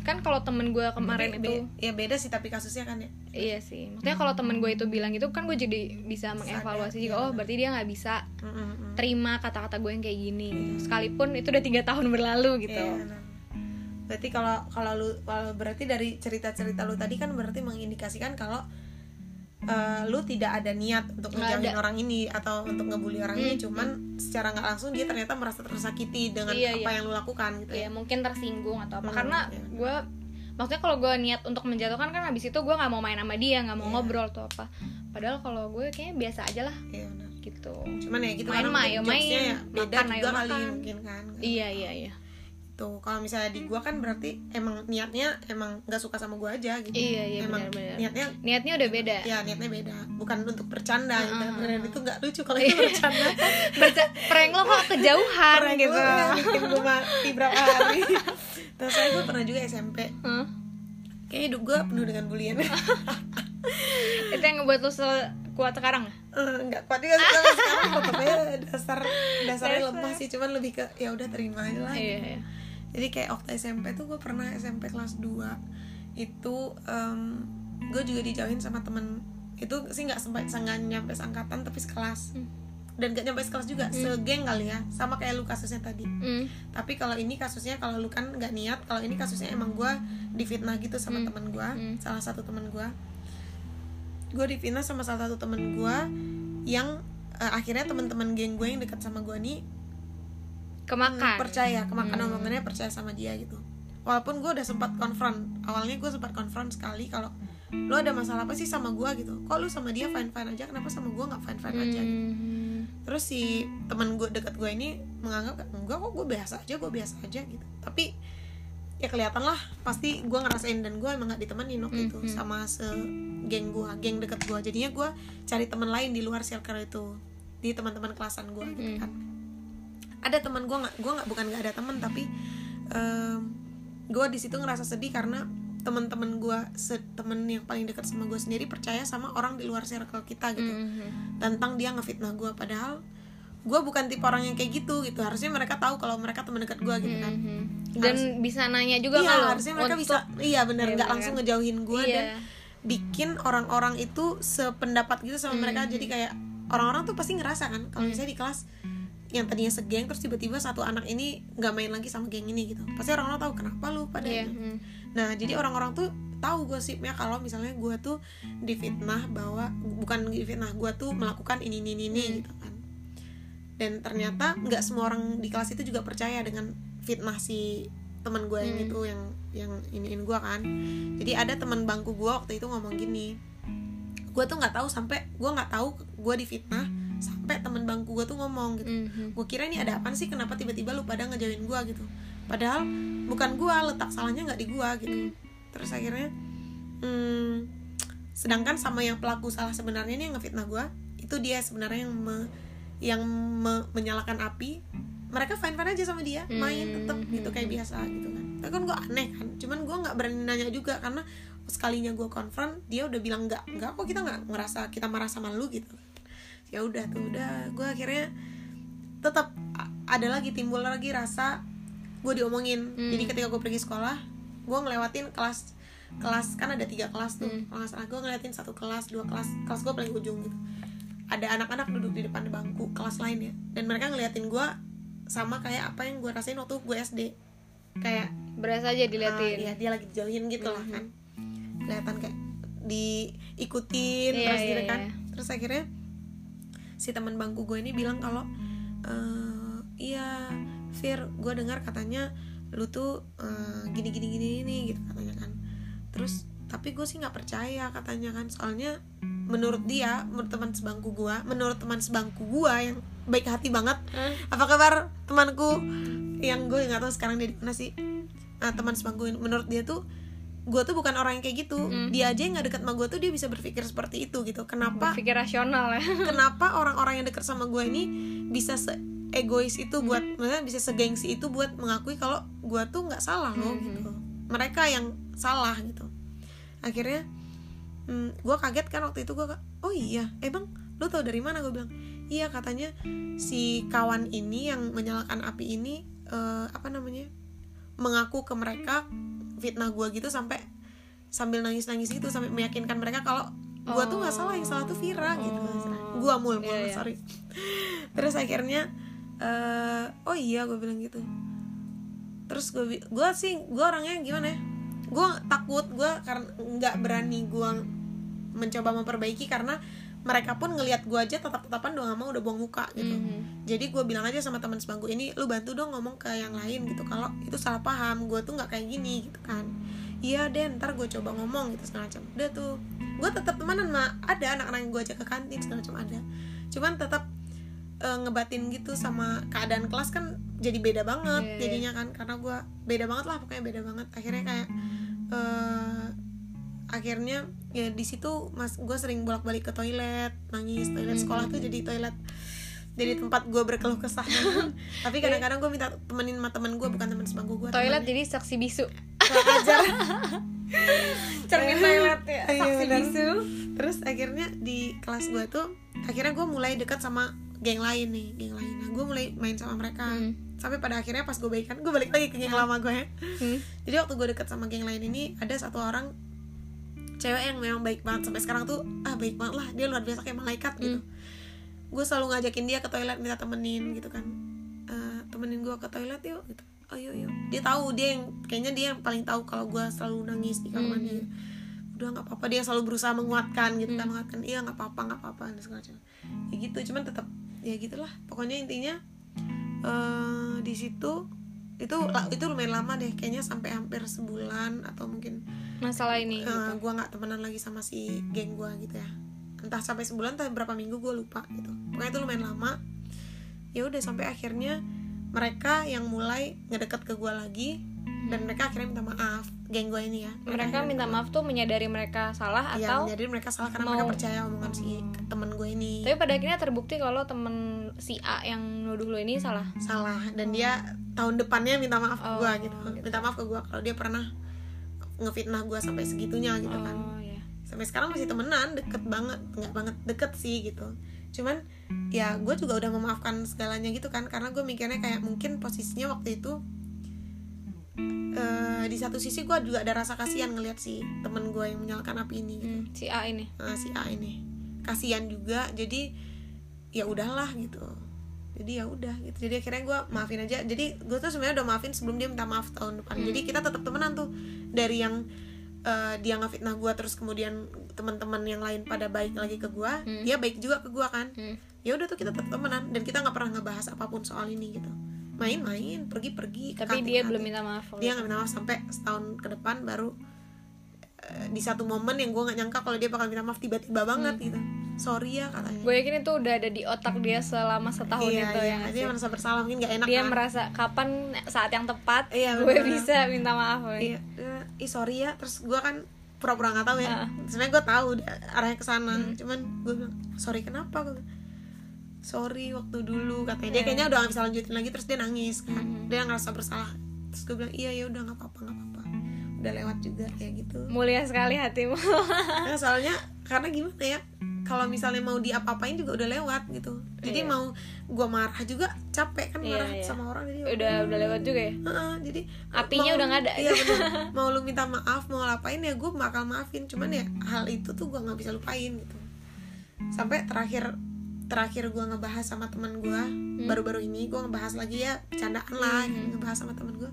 Speaker 1: Kan kalau temen gue kemarin itu
Speaker 2: be- ya beda sih tapi kasusnya kan ya.
Speaker 1: Iya sih. Maksudnya kalau temen gue itu bilang gitu kan gue jadi bisa mengevaluasi juga
Speaker 2: iya.
Speaker 1: oh berarti dia nggak bisa
Speaker 2: Mm, mm,
Speaker 1: terima kata-kata gue yang kayak gini gitu. sekalipun itu udah tiga tahun berlalu gitu.
Speaker 2: Iya. Berarti kalau kalau lu kalau berarti dari cerita-cerita lu tadi kan berarti mengindikasikan kalau eh, lu tidak ada niat untuk.
Speaker 1: Hmm.
Speaker 2: orang ini atau untuk ngebully orang ini cuman secara nggak langsung dia ternyata merasa tersakiti dengan
Speaker 1: Iya,
Speaker 2: apa
Speaker 1: iya.
Speaker 2: yang lu lakukan gitu
Speaker 1: ya
Speaker 2: ya
Speaker 1: mungkin tersinggung atau apa
Speaker 2: Hmm,
Speaker 1: karena
Speaker 2: iya.
Speaker 1: gue maksudnya kalau gue niat untuk menjatuhkan kan habis itu gue nggak mau main sama dia nggak mau
Speaker 2: Iya.
Speaker 1: ngobrol atau apa padahal kalau gue kayaknya biasa aja lah
Speaker 2: Iya, benar.
Speaker 1: gitu
Speaker 2: cuman ya gitu
Speaker 1: Main ayo
Speaker 2: jokesnya
Speaker 1: main.
Speaker 2: ya beda
Speaker 1: Makan, ayo
Speaker 2: juga kali
Speaker 1: makan.
Speaker 2: mungkin kan
Speaker 1: iya iya iya
Speaker 2: tuh kalau misalnya di gua kan berarti emang niatnya emang nggak suka sama gua aja gitu.
Speaker 1: Iya, iya,
Speaker 2: emang
Speaker 1: benar-benar.
Speaker 2: niatnya
Speaker 1: niatnya udah beda.
Speaker 2: Ya niatnya beda. Bukan untuk bercanda gitu.
Speaker 1: Ah, ah,
Speaker 2: dan itu nggak lucu kalau itu bercanda.
Speaker 1: Berca- prank lo kok kejauhan
Speaker 2: Prank
Speaker 1: gitu.
Speaker 2: ya bikin gue mati berapa hari. Terus saya gue pernah juga SMP
Speaker 1: Hah?
Speaker 2: kayaknya hidup gue penuh dengan bulian
Speaker 1: itu yang ngebuat lo kuat sekarang?
Speaker 2: Eh, nggak kuat juga sampai sekarang. Tetapnya dasar dasarnya lemah sih. Cuman lebih ke ya udah terima aja lah.
Speaker 1: Iya iya
Speaker 2: jadi kayak waktu SMP tuh gue pernah SMP kelas 2 itu gue juga dijauhin sama temen. Itu sih nggak sempat nggak nyampe seangkatan tapi sekelas.
Speaker 1: Hmm.
Speaker 2: dan gak nyampe sekelas juga segeng kali ya. Sama kayak lu kasusnya tadi.
Speaker 1: Hmm.
Speaker 2: tapi kalau ini kasusnya kalau lu kan nggak niat kalau ini kasusnya emang gue difitnah gitu sama temen gue
Speaker 1: Hmm.
Speaker 2: salah satu temen gue gue difitnah sama salah satu temen gue yang eh, akhirnya teman-teman geng gue yang dekat sama gue nih
Speaker 1: kemakan.
Speaker 2: Percaya kemakan.
Speaker 1: Hmm.
Speaker 2: omongannya percaya sama dia gitu. Walaupun gue udah sempat konfront awalnya gue sempat konfront sekali kalau lu ada masalah apa sih sama gue gitu. Kok lu sama dia fine fine aja? Kenapa sama gue nggak fine fine aja? gitu.
Speaker 1: Hmm.
Speaker 2: terus si teman gue dekat gue ini menganggap enggak kok gue biasa aja gue biasa aja gitu. Tapi ya kelihatan lah pasti gue ngerasain dan gue emang gak ditemenin waktu itu
Speaker 1: Mhm.
Speaker 2: sama se geng gue geng deket gue jadinya gue cari teman lain di luar circle itu di teman-teman kelasan gue gitu
Speaker 1: Mhm.
Speaker 2: kan ada teman gue nggak gue nggak bukan nggak ada teman tapi gue di situ ngerasa sedih karena teman-teman gue temen yang paling dekat sama gue sendiri percaya sama orang di luar circle kita gitu
Speaker 1: Hmm.
Speaker 2: tentang dia ngefitnah gue padahal gue bukan tipe orang yang kayak gitu gitu harusnya mereka tahu kalau mereka teman dekat gue gitu kan
Speaker 1: Hmm. dan bisa nanya juga
Speaker 2: iya
Speaker 1: lo
Speaker 2: harusnya mereka
Speaker 1: untuk-
Speaker 2: bisa iya benar
Speaker 1: Iya,
Speaker 2: nggak
Speaker 1: bener
Speaker 2: langsung
Speaker 1: kan?
Speaker 2: ngejauhin gue
Speaker 1: Iya.
Speaker 2: dan bikin orang-orang itu sependapat gitu sama mereka
Speaker 1: Hmm.
Speaker 2: jadi kayak orang-orang tuh pasti ngerasa kan kalau misalnya di kelas yang tadinya segeng terus tiba-tiba satu anak ini nggak main lagi sama geng ini gitu pasti orang-orang tahu kenapa lu pada
Speaker 1: Iya, hmm.
Speaker 2: Nah, jadi orang-orang tuh tahu gosipnya kalau misalnya gue tuh difitnah bahwa bukan difitnah, gue tuh melakukan ini ini ini
Speaker 1: Hmm.
Speaker 2: gitu kan. Dan ternyata nggak semua orang di kelas itu juga percaya dengan fitnah si teman gue yang
Speaker 1: Hmm.
Speaker 2: itu yang yang iniin gue kan jadi ada teman bangku gue waktu itu ngomong gini gue tuh nggak tahu sampai gue nggak tahu gue difitnah sampai temen bangku gue tuh ngomong gitu.
Speaker 1: Mhm.
Speaker 2: gue kira ini ada apa sih? Kenapa tiba-tiba lu pada ngejauhin gue gitu? Padahal bukan gue letak salahnya nggak di gue gitu. Terus akhirnya hmm, sedangkan sama yang pelaku salah sebenarnya nih yang ngefitnah gue itu dia sebenarnya yang me- yang me- menyalakan api. Mereka fine fine aja sama dia main tetep gitu kayak biasa gitu kan. Tapi kan gue aneh kan cuman gue nggak berani nanya juga karena sekalinya gue konfront dia udah bilang nggak nggak kok kita nggak ngerasa kita marah sama lu gitu ya udah tuh udah. Gue akhirnya tetap ada lagi timbul lagi rasa gue diomongin. Jadi ketika gue pergi sekolah gue ngelewatin kelas kelas kan ada tiga kelas tuh. Kalau nggak salah gue ngeliatin satu kelas dua kelas kelas gue paling ujung gitu. Ada anak-anak duduk di depan bangku kelas lain ya. Dan mereka ngeliatin gue sama kayak apa yang gue rasain waktu gue SD kayak
Speaker 1: berasa aja
Speaker 2: ah,
Speaker 1: diliatin
Speaker 2: iya, dia lagi dijauhin gitu lah kan. Kelihatan kayak diikutin
Speaker 1: Iya,
Speaker 2: terus
Speaker 1: iya,
Speaker 2: gitu kan.
Speaker 1: iya.
Speaker 2: terus akhirnya si teman bangku gue ini bilang kalau "Eh, iya Fir gue dengar katanya lu tuh eh, gini gini gini ini gitu katanya kan. Terus tapi gue sih nggak percaya katanya kan. Soalnya menurut dia menurut teman sebangku gue menurut teman sebangku gue yang baik hati banget
Speaker 1: Hah?
Speaker 2: apa kabar temanku? Yang gue nggak tahu sekarang dia di mana sih. Nah, teman sebangku menurut dia tuh gue tuh bukan orang yang kayak gitu. Dia aja yang nggak deket sama gue tuh dia bisa berpikir seperti itu gitu. Kenapa
Speaker 1: pikir rasional ya.
Speaker 2: kenapa orang-orang yang deket sama gue ini bisa se egois itu buat maksudnya bisa segengsi itu buat mengakui kalau gue tuh nggak salah loh gitu. Mereka yang salah gitu. Akhirnya hmm, gue kaget kan waktu itu gue oh iya emang lu tau dari mana? Gue bilang iya katanya si kawan ini yang menyalakan api ini eh, apa namanya mengaku ke mereka fitnah gue gitu sampai sambil nangis nangis gitu sampai meyakinkan mereka kalau gue tuh nggak salah yang salah tuh Vira gitu. Gue mul mul
Speaker 1: Iya, iya.
Speaker 2: sorry. Terus akhirnya eh oh iya gue bilang gitu. Terus gue gue sih gue orangnya gimana ya? Gue takut gue karena nggak berani gue mencoba memperbaiki karena mereka pun ngelihat gue aja tetap tetapan doang sama udah buang muka gitu jadi gue bilang aja sama teman sebangku ini lu bantu dong ngomong ke yang lain gitu. Kalau itu salah paham gue tuh nggak kayak gini gitu kan. Iya deh ntar gue coba ngomong gitu segala macam. Udah tuh gue tetap temenan mah ada anak-anak yang gue ajak ke kantin segala macam ada. Cuman tetap eh, ngebatin gitu sama keadaan kelas kan jadi beda banget
Speaker 1: Iya, iya.
Speaker 2: jadinya kan. Karena gue beda banget lah pokoknya beda banget. Akhirnya kayak eh akhirnya ya di situ mas gue sering bolak balik ke toilet nangis. Toilet sekolah tuh jadi toilet jadi tempat gue berkeluh kesah tapi kadang-kadang gue minta temenin sama temen gue bukan temen sebangku gue
Speaker 1: toilet jadi saksi bisu.
Speaker 2: Kurang ajar.
Speaker 1: Cermin toilet ya.
Speaker 2: Iya,
Speaker 1: saksi
Speaker 2: benar.
Speaker 1: bisu.
Speaker 2: Terus akhirnya di kelas gue tuh akhirnya gue mulai dekat sama geng lain nih geng lain. Nah gue mulai main sama mereka.
Speaker 1: Hmm.
Speaker 2: sampai pada akhirnya pas gue baikan gue balik lagi ke geng lama gue ya.
Speaker 1: Hmm.
Speaker 2: jadi waktu gue deket sama geng lain ini ada satu orang cewek yang memang baik banget. Sampai sekarang tuh ah baik banget lah. Dia luar biasa kayak malaikat gitu gue selalu ngajakin dia ke toilet minta temenin gitu kan. Eh, temenin gue ke toilet yuk gitu. Oh yuk yuk. Dia tahu dia yang kayaknya dia yang paling tahu kalau gue selalu nangis di kamar mandi udah nggak apa-apa dia selalu berusaha menguatkan gitu kan menguatkan. Iya nggak apa-apa nggak apa-apa dan segala macam. Ya gitu cuman tetap ya gitulah. Pokoknya intinya eh di situ itu itu lumayan lama deh. Kayaknya sampai hampir sebulan atau mungkin
Speaker 1: masalah ini
Speaker 2: eh, gua nggak temenan lagi sama si geng gua gitu ya entah sampai sebulan entah berapa minggu gue lupa gitu. Pokoknya itu lumayan lama. Ya udah sampai akhirnya mereka yang mulai ngedeket ke gua lagi dan mereka akhirnya minta maaf geng gua ini ya.
Speaker 1: Mereka minta maaf tuh menyadari mereka salah
Speaker 2: ya
Speaker 1: atau
Speaker 2: jadi mereka salah karena
Speaker 1: mau-
Speaker 2: mereka percaya omongan si temen gue ini.
Speaker 1: Tapi pada akhirnya terbukti kalau temen si A yang nuduh lo ini salah.
Speaker 2: Salah dan dia tahun depannya minta maaf ke
Speaker 1: Oh,
Speaker 2: gue gitu. minta maaf ke gue kalau dia pernah ngefitnah gue sampai segitunya gitu kan.
Speaker 1: Oh ya
Speaker 2: sampai sekarang masih temenan deket banget nggak banget deket sih gitu. Cuman ya gue juga udah memaafkan segalanya gitu kan karena gue mikirnya kayak mungkin posisinya waktu itu eh, di satu sisi gue juga ada rasa kasihan ngelihat si temen gue yang menyalakan api ini gitu.
Speaker 1: Hmm, si A ini.
Speaker 2: Nah, si A ini. Kasihan juga jadi ya udahlah gitu. Jadi ya udah gitu. Jadi akhirnya gue maafin aja. Jadi gue tuh sebenarnya udah maafin sebelum dia minta maaf tahun depan. Jadi kita tetap temenan tuh. Dari yang eh, dia ngefitnah gue terus kemudian teman-teman yang lain pada baik lagi ke gue dia baik juga ke gue kan.
Speaker 1: Hmm.
Speaker 2: ya udah tuh kita tetap temenan dan kita nggak pernah ngebahas apa pun soal ini gitu. Main-main pergi-pergi
Speaker 1: tapi dia belum minta maaf
Speaker 2: dia nggak minta maaf sampai setahun ke depan baru eh, di satu momen yang gue nggak nyangka kalau dia bakal minta maaf tiba-tiba banget
Speaker 1: Hmm.
Speaker 2: gitu. Sorry ya katanya.
Speaker 1: Gue yakin itu udah ada di otak dia selama setahun
Speaker 2: iya,
Speaker 1: itu
Speaker 2: iya.
Speaker 1: ya
Speaker 2: dia merasa bersalah mungkin nggak enak
Speaker 1: dia
Speaker 2: kan.
Speaker 1: merasa kapan saat yang tepat
Speaker 2: Iya,
Speaker 1: gue bisa minta maaf?
Speaker 2: Iya ih sorry ya. Terus gue kan pura-pura nggak tahu ya.
Speaker 1: Ah.
Speaker 2: sebenarnya gue tahu arahnya ke sana. Cuman gue bilang sorry kenapa? Gue sorry waktu dulu katanya. Dia kayaknya udah gak bisa lanjutin lagi. Terus dia nangis kan. Dia ngerasa bersalah. Terus gue bilang iya ya udah nggak apa-apa nggak apa-apa. Udah lewat juga kayak gitu.
Speaker 1: Mulia sekali hatimu.
Speaker 2: Nah, soalnya karena gimana ya kalau misalnya mau diapa-apain juga udah lewat gitu jadi
Speaker 1: Iya.
Speaker 2: mau gue marah juga capek kan
Speaker 1: Iya,
Speaker 2: marah
Speaker 1: iya.
Speaker 2: sama orang jadi
Speaker 1: udah udah lewat juga ya
Speaker 2: Heeh, jadi
Speaker 1: Apinya
Speaker 2: mau-
Speaker 1: udah nggak ada.
Speaker 2: iya bener. mau lu minta maaf mau ngapain ya gue bakal maafin cuman ya hal itu tuh gue nggak bisa lupain gitu sampai terakhir terakhir gue ngebahas sama teman gue
Speaker 1: Hmm.
Speaker 2: baru-baru ini gue ngebahas lagi ya candaan lah ngebahas sama teman gue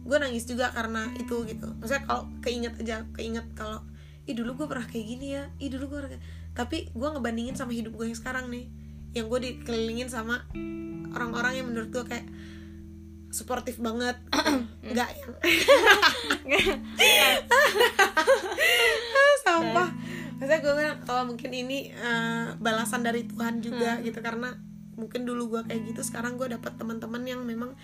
Speaker 2: gue nangis juga karena itu gitu maksudnya kalau keinget aja keinget kalau ih dulu gue pernah kayak gini ya ih dulu gue pernah kayak-" tapi gue ngebandingin sama hidup gue yang sekarang nih. Yang gue dikelilingin sama orang-orang yang menurut gue kayak suportif banget. Nggak yang sampah. Maksudnya gue bilang oh mungkin ini eh, balasan dari Tuhan juga gitu. Karena mungkin dulu gue kayak gitu sekarang gue dapet teman-teman yang memang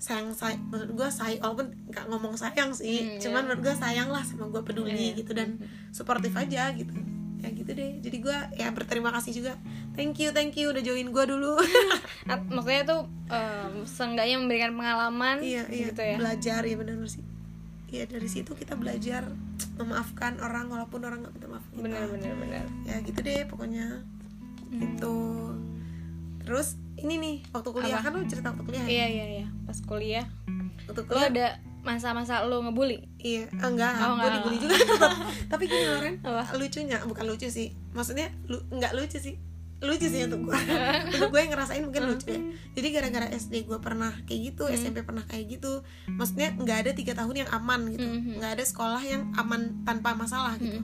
Speaker 2: sayang say menurut gue sayang walaupun nggak ngomong sayang sih
Speaker 1: Hmm,
Speaker 2: cuman menurut gue sayang lah sama gue peduli
Speaker 1: Iya.
Speaker 2: gitu dan suportif aja gitu ya gitu deh. Jadi gue ya berterima kasih juga. Thank you thank you. Udah join gue dulu.
Speaker 1: Maksudnya tuh um, seenggaknya memberikan pengalaman
Speaker 2: iya iya.
Speaker 1: gitu ya?
Speaker 2: Belajar ya benar sih. Iya dari situ kita belajar memaafkan orang walaupun orang nggak minta maaf kita.
Speaker 1: bener bener bener
Speaker 2: ya gitu deh pokoknya. Itu terus ini nih waktu kuliah.
Speaker 1: Apa?
Speaker 2: kan lu cerita waktu kuliah ya?
Speaker 1: iya iya iya. Pas kuliah.
Speaker 2: Waktu kuliah
Speaker 1: ada masa-masa lo ngebully?
Speaker 2: Iya enggak
Speaker 1: Oh,
Speaker 2: gue dibully juga. Tetap tapi gini Loren
Speaker 1: Apa?
Speaker 2: lucunya bukan lucu sih. Maksudnya lu nggak lucu sih. Lucu sih untuk gue untuk gue yang ngerasain mungkin lucu ya. Jadi gara-gara SD gue pernah kayak gitu SMP pernah kayak gitu maksudnya nggak ada tiga tahun yang aman gitu.
Speaker 1: Mhm.
Speaker 2: nggak ada sekolah yang aman tanpa masalah gitu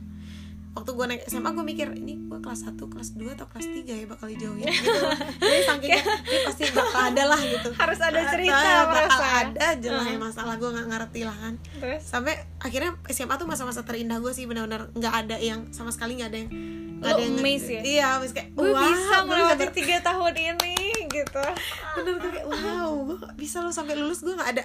Speaker 2: waktu gue naik SMA gue mikir ini gue kelas 1, kelas 2 atau kelas 3 ya bakal dijauhin gitu. Jadi saking ini pasti bakal ada lah gitu.
Speaker 1: Harus ada cerita,
Speaker 2: Ah, bakal
Speaker 1: merasa.
Speaker 2: ada aja lah ya masalah gue nggak ngerti lah kan.
Speaker 1: Terus?
Speaker 2: Sampai akhirnya SMA tuh masa-masa terindah gue sih benar-benar nggak ada yang sama sekali nggak ada yang nggak ada yang
Speaker 1: amazed ya?
Speaker 2: iya amazed kayak
Speaker 1: gue
Speaker 2: wah,
Speaker 1: bisa melewati tiga tahun ini gitu.
Speaker 2: Bener gue kayak wow gue bisa lo sampai lulus gue nggak ada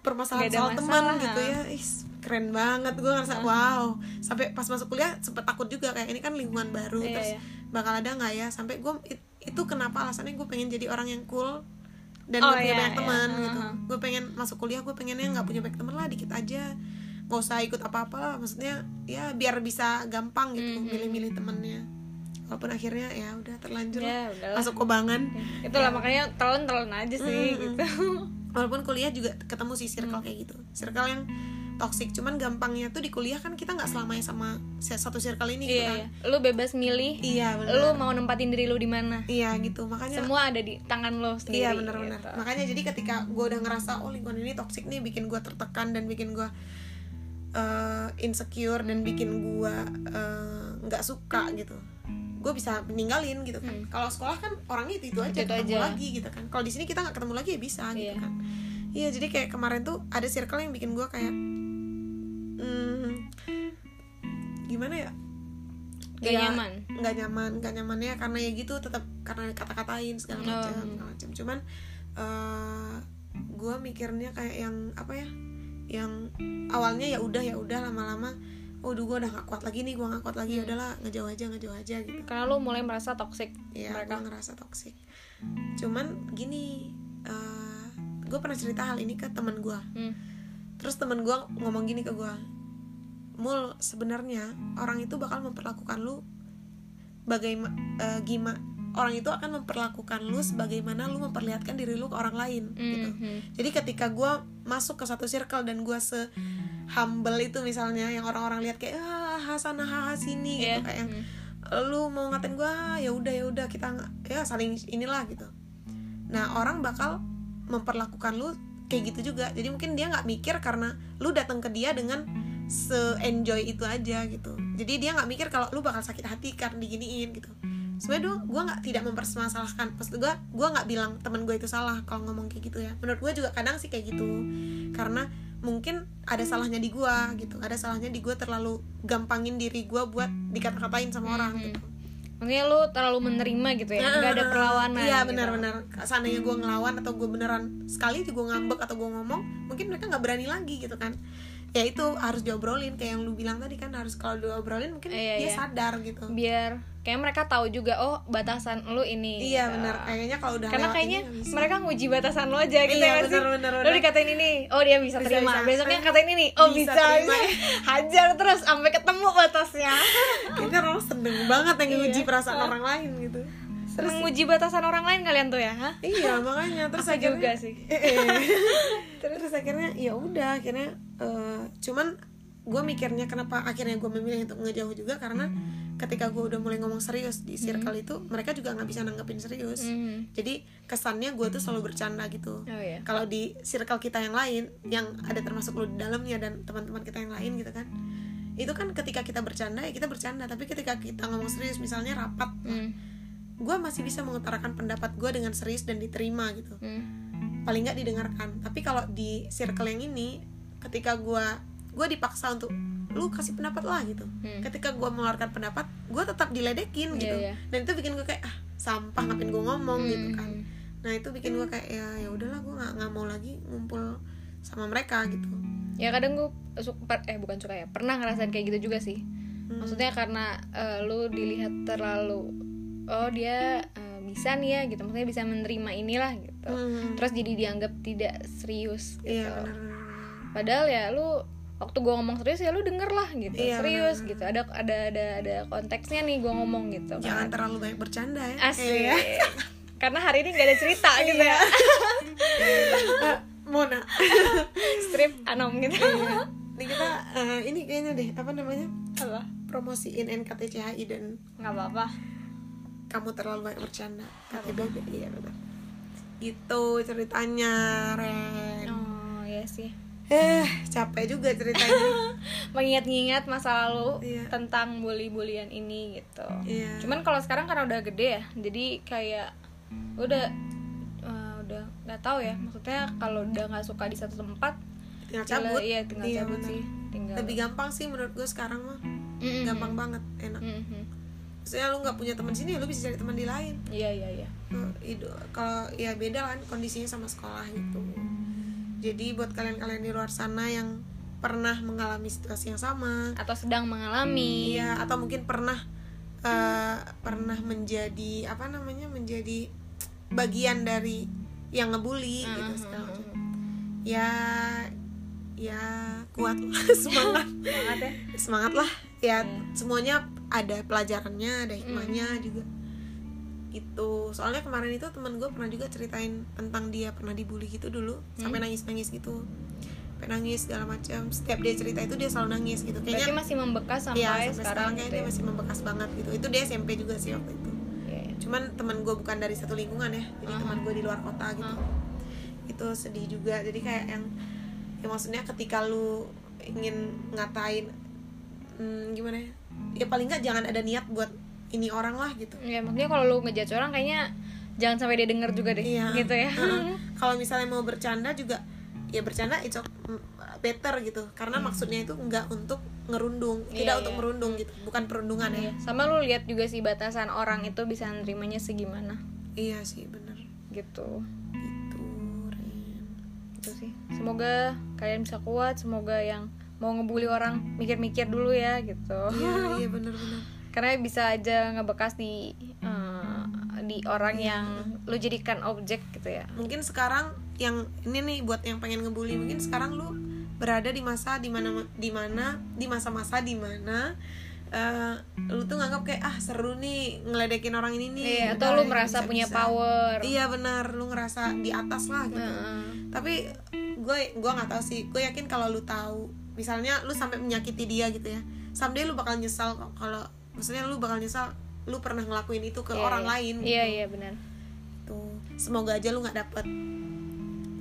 Speaker 2: permasalahan soal teman gitu ya. Is, keren banget. Gue ngerasa wow. Sampai pas masuk kuliah sempet takut juga kayak ini kan lingkungan baru
Speaker 1: Iya,
Speaker 2: terus
Speaker 1: iya.
Speaker 2: bakal ada nggak ya? Sampai gue it- itu kenapa alasannya gue pengen jadi orang yang cool dan
Speaker 1: Oh,
Speaker 2: gak punya
Speaker 1: iya,
Speaker 2: banyak
Speaker 1: iya.
Speaker 2: teman
Speaker 1: Uh-huh.
Speaker 2: gitu. gue pengen masuk kuliah gue pengennya nggak punya banyak teman lah dikit aja. Nggak usah ikut apa apa lah maksudnya ya biar bisa gampang gitu milih-milih temennya walaupun akhirnya ya udah terlanjur
Speaker 1: Ya,
Speaker 2: lah.
Speaker 1: udahlah.
Speaker 2: masuk kobangan.
Speaker 1: Itulah makanya telan telan aja sih
Speaker 2: Mm-mm.
Speaker 1: gitu
Speaker 2: walaupun kuliah juga ketemu sih circle kayak gitu. Circle yang toxic. Cuman gampangnya tuh di kuliah kan kita nggak selamanya sama satu circle ini gitu
Speaker 1: iya,
Speaker 2: kan.
Speaker 1: iya. lu bebas milih.
Speaker 2: Iya benar
Speaker 1: lu mau nempatin diri lu di mana.
Speaker 2: Iya gitu. Makanya
Speaker 1: semua ada di tangan lo sendiri
Speaker 2: iya benar-benar
Speaker 1: gitu.
Speaker 2: makanya jadi ketika gue udah ngerasa oh lingkungan ini toxic nih bikin gue tertekan dan bikin gue eh, insecure dan bikin gue eh, nggak suka gitu gue bisa ninggalin gitu kan kalau sekolah kan orangnya itu itu aja
Speaker 1: Hmm. Itu
Speaker 2: ketemu
Speaker 1: aja.
Speaker 2: lagi gitu kan kalau di sini kita nggak ketemu lagi ya bisa gitu
Speaker 1: Iya.
Speaker 2: kan iya jadi kayak kemarin tuh ada circle yang bikin gue kayak hmm, gimana ya
Speaker 1: Gak
Speaker 2: Ya,
Speaker 1: nyaman
Speaker 2: nggak nyaman nggak nyamannya karena ya gitu tetap karena kata-katain segala
Speaker 1: Oh.
Speaker 2: macam segala macam cuman gue mikirnya kayak yang apa ya yang awalnya ya udah ya udah lama-lama oh gue udah gak kuat lagi nih gue gak kuat lagi ya udahlah ngejauh aja ngejauh aja gitu.
Speaker 1: karena lu mulai merasa toxic
Speaker 2: ya
Speaker 1: mereka.
Speaker 2: ngerasa toxic. Cuman gini gue pernah cerita hal ini ke teman gue
Speaker 1: Hmm.
Speaker 2: terus temen gue ngomong gini ke gue mul sebenarnya orang itu bakal memperlakukan lu bagaimana gimana orang itu akan memperlakukan lu sebagaimana lu memperlihatkan diri lu ke orang lain gitu
Speaker 1: Mhm.
Speaker 2: jadi ketika gue masuk ke satu circle dan gue se humble itu misalnya yang orang-orang lihat kayak ah Hasanah haha sini gitu
Speaker 1: Iya.
Speaker 2: kayak yang
Speaker 1: Hmm.
Speaker 2: lu mau ngatain gue ya udah ya udah kita ya saling inilah gitu nah orang bakal memperlakukan lu kayak gitu juga jadi mungkin dia nggak mikir karena lu datang ke dia dengan se enjoy itu aja gitu jadi dia nggak mikir kalau lu bakal sakit hati karena diginiin gitu sebenarnya gue nggak tidak mempermasalahkan pas gue gue nggak bilang temen gue itu salah kalau ngomong kayak gitu ya menurut gue juga kadang sih kayak gitu karena mungkin ada salahnya di gue gitu ada salahnya di gue terlalu gampangin diri gue buat dikata-katain sama orang
Speaker 1: Hmm.
Speaker 2: gitu
Speaker 1: Makanya lu terlalu menerima gitu ya, nggak ada perlawanan.
Speaker 2: iya
Speaker 1: gitu.
Speaker 2: benar-benar seandainya gue ngelawan atau gue beneran sekali gue ngambek atau gue ngomong mungkin mereka nggak berani lagi gitu kan ya itu harus diobrolin kayak yang lu bilang tadi kan harus kalau diobrolin mungkin
Speaker 1: Iya,
Speaker 2: dia
Speaker 1: iya.
Speaker 2: sadar gitu
Speaker 1: Biar kayak mereka tahu juga oh batasan lu ini.
Speaker 2: iya
Speaker 1: gitu.
Speaker 2: benar kayaknya kalau udah
Speaker 1: Karena kayaknya
Speaker 2: ini
Speaker 1: mereka nguji batasan lo aja gitu
Speaker 2: Iya,
Speaker 1: ya nggak sih?
Speaker 2: bener, bener,
Speaker 1: Lo
Speaker 2: bener.
Speaker 1: dikatain ini, oh dia bisa,
Speaker 2: Bisa,
Speaker 1: terima.
Speaker 2: bisa.
Speaker 1: Besoknya katain ini, oh
Speaker 2: Bisa
Speaker 1: bisa.
Speaker 2: terima.
Speaker 1: Hajar terus sampai ketemu batasnya.
Speaker 2: kayaknya orang seneng banget yang
Speaker 1: Iya.
Speaker 2: nguji perasaan orang lain gitu
Speaker 1: Seneng nguji batasan orang lain kalian tuh ya, hah?
Speaker 2: iya makanya terus
Speaker 1: Aku
Speaker 2: akhirnya
Speaker 1: juga sih.
Speaker 2: terus akhirnya ya udah akhirnya eh, cuman gue mikirnya kenapa akhirnya gue memilih untuk ngejauh juga karena ketika gue udah mulai ngomong serius di circle itu mereka juga nggak bisa nanggepin serius
Speaker 1: Hmm.
Speaker 2: jadi kesannya gue tuh selalu bercanda gitu
Speaker 1: Oh iya.
Speaker 2: kalau di circle kita yang lain yang ada termasuk lo di dalamnya dan teman-teman kita yang lain gitu kan itu kan ketika kita bercanda ya kita bercanda tapi ketika kita ngomong serius misalnya rapat
Speaker 1: Hmm.
Speaker 2: gue masih bisa mengutarakan pendapat gue dengan serius dan diterima gitu
Speaker 1: Hmm.
Speaker 2: paling nggak didengarkan tapi kalau di circle yang ini ketika gue gue dipaksa untuk lu kasih pendapat lah gitu
Speaker 1: Hmm.
Speaker 2: ketika gue mengeluarkan pendapat gue tetap diledekin gitu
Speaker 1: Iya, iya.
Speaker 2: dan itu bikin gue kayak ah sampah ngapain gue ngomong gitu
Speaker 1: Hmm.
Speaker 2: kan nah itu bikin gue kayak ya ya udahlah gue nggak nggak mau lagi ngumpul sama mereka gitu
Speaker 1: Ya kadang gue suka eh bukan suka ya, pernah ngerasain kayak gitu juga sih.
Speaker 2: Hmm.
Speaker 1: Maksudnya karena eh, lu dilihat terlalu oh dia eh, bisa nih ya gitu, maksudnya bisa menerima inilah gitu.
Speaker 2: Hmm.
Speaker 1: Terus jadi dianggap tidak serius gitu.
Speaker 2: iya benar
Speaker 1: Padahal ya lu waktu gue ngomong serius ya lu denger lah gitu.
Speaker 2: Iya,
Speaker 1: serius
Speaker 2: benar.
Speaker 1: gitu. Ada ada ada ada konteksnya nih gue ngomong gitu
Speaker 2: jangan
Speaker 1: kan
Speaker 2: terlalu banyak bercanda ya.
Speaker 1: Asik.
Speaker 2: Iya.
Speaker 1: karena hari ini gak ada cerita gitu ya.
Speaker 2: Ah, Mona.
Speaker 1: Strip anom gitu.
Speaker 2: Iya. Ini kita eh, ini kayaknya deh apa namanya?
Speaker 1: Apa?
Speaker 2: Promosiin NKTCHI dan
Speaker 1: nggak apa-apa.
Speaker 2: kamu terlalu banyak bercanda. KTBB iya benar itu ceritanya Ren.
Speaker 1: Oh iya sih
Speaker 2: eh capek juga ceritanya.
Speaker 1: Mengingat-ingat masa lalu
Speaker 2: Iya.
Speaker 1: tentang bully-bulian ini gitu.
Speaker 2: Iya.
Speaker 1: Cuman kalau sekarang karena udah gede ya jadi kayak udah eh, udah nggak tahu ya. Maksudnya kalau udah nggak suka di satu tempat
Speaker 2: tinggal cabut.
Speaker 1: iya tinggal cabut
Speaker 2: benar.
Speaker 1: sih tinggal.
Speaker 2: Lebih gampang sih menurut gue sekarang mah.
Speaker 1: Mm-mm.
Speaker 2: gampang banget enak.
Speaker 1: Mm-mm.
Speaker 2: maksudnya lu nggak punya teman sini lu bisa cari teman di lain.
Speaker 1: Iya iya iya.
Speaker 2: Kalau ya beda kan kondisinya sama sekolah gitu jadi buat kalian-kalian di luar sana yang pernah mengalami situasi yang sama.
Speaker 1: Atau sedang mengalami.
Speaker 2: Iya, atau mungkin pernah eh, pernah menjadi apa namanya menjadi bagian dari yang ngebully
Speaker 1: Mm,
Speaker 2: gitu segala
Speaker 1: mm,
Speaker 2: macam.
Speaker 1: mm.
Speaker 2: Ya ya kuat lah semangat.
Speaker 1: Semangat ya.
Speaker 2: Semangat lah. Ya
Speaker 1: Iya.
Speaker 2: semuanya ada pelajarannya ada hikmahnya juga itu soalnya kemarin itu teman gue pernah juga ceritain tentang dia pernah dibully gitu dulu sampai nangis nangis gitu sampai nangis segala macam setiap dia cerita itu dia selalu nangis gitu kayaknya
Speaker 1: berarti masih membekas sampai,
Speaker 2: Iya, sampai
Speaker 1: sekarang,
Speaker 2: sekarang kayaknya
Speaker 1: gitu
Speaker 2: dia
Speaker 1: ya?
Speaker 2: masih membekas banget gitu. Itu dia SMP juga sih waktu itu.
Speaker 1: Iya, iya.
Speaker 2: Cuman teman gue bukan dari satu lingkungan ya, jadi
Speaker 1: Aha.
Speaker 2: teman gue di luar kota gitu. Itu sedih juga. Jadi kayak yang, ya maksudnya ketika lu ingin ngatain, hmm, gimana ya? Ya paling nggak jangan ada niat buat ini orang lah gitu.
Speaker 1: ya maksudnya kalau lu ngejudge orang kayaknya jangan sampai dia denger juga deh
Speaker 2: Iya.
Speaker 1: gitu ya.
Speaker 2: Kalau misalnya mau bercanda juga, ya bercanda it's ok- better gitu. Karena maksudnya itu nggak untuk ngerundung,
Speaker 1: Hmm. Iya,
Speaker 2: tidak
Speaker 1: iya.
Speaker 2: untuk merundung gitu, bukan perundungan ya.
Speaker 1: Iya. sama lu lihat juga sih batasan orang itu bisa nerimanya segimana
Speaker 2: Iya sih bener.
Speaker 1: gitu
Speaker 2: Itu Ren.
Speaker 1: gitu sih semoga kalian bisa kuat semoga yang mau ngebully orang mikir-mikir dulu ya gitu
Speaker 2: Iya, iya bener-bener.
Speaker 1: Karena bisa aja ngebekas di eh, di orang yang lu jadikan objek gitu ya
Speaker 2: Mungkin sekarang yang ini nih buat yang pengen ngebully, mungkin sekarang lu berada di masa di mana di mana di masa-masa di mana eh, lu tuh nganggap kayak ah seru nih ngeledekin orang ini nih.
Speaker 1: iya atau lu merasa
Speaker 2: bisa-bisa.
Speaker 1: punya power
Speaker 2: Iya benar, lu ngerasa di atas lah gitu.
Speaker 1: Heeh.
Speaker 2: Tapi gue gue nggak tahu sih, gue yakin kalau lu tahu, misalnya lu sampai menyakiti dia gitu ya, someday lu bakal nyesal kalau maksudnya lu bakal nyesal lu pernah ngelakuin itu ke
Speaker 1: Iya,
Speaker 2: orang
Speaker 1: iya.
Speaker 2: lain.
Speaker 1: iya
Speaker 2: gitu.
Speaker 1: iya benar.
Speaker 2: Tuh semoga aja lu nggak dapet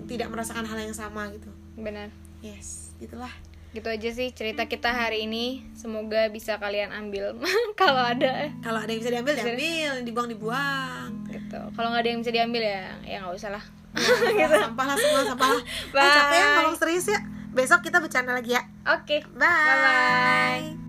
Speaker 2: tidak merasakan hal yang sama gitu.
Speaker 1: Benar.
Speaker 2: Yes gitulah.
Speaker 1: Gitu aja sih cerita kita hari ini. Semoga bisa kalian ambil. Kalau ada.
Speaker 2: Kalau ada yang bisa diambil diambil. Dibuang dibuang
Speaker 1: gitu. Kalau nggak ada yang bisa diambil ya ya nggak usah lah.
Speaker 2: Gitu. sampah lah semua sampah lah.
Speaker 1: Bye.
Speaker 2: capek ya ngomong serius ya. Besok kita bercanda lagi ya.
Speaker 1: Oke.
Speaker 2: Bye,
Speaker 1: bye, -bye.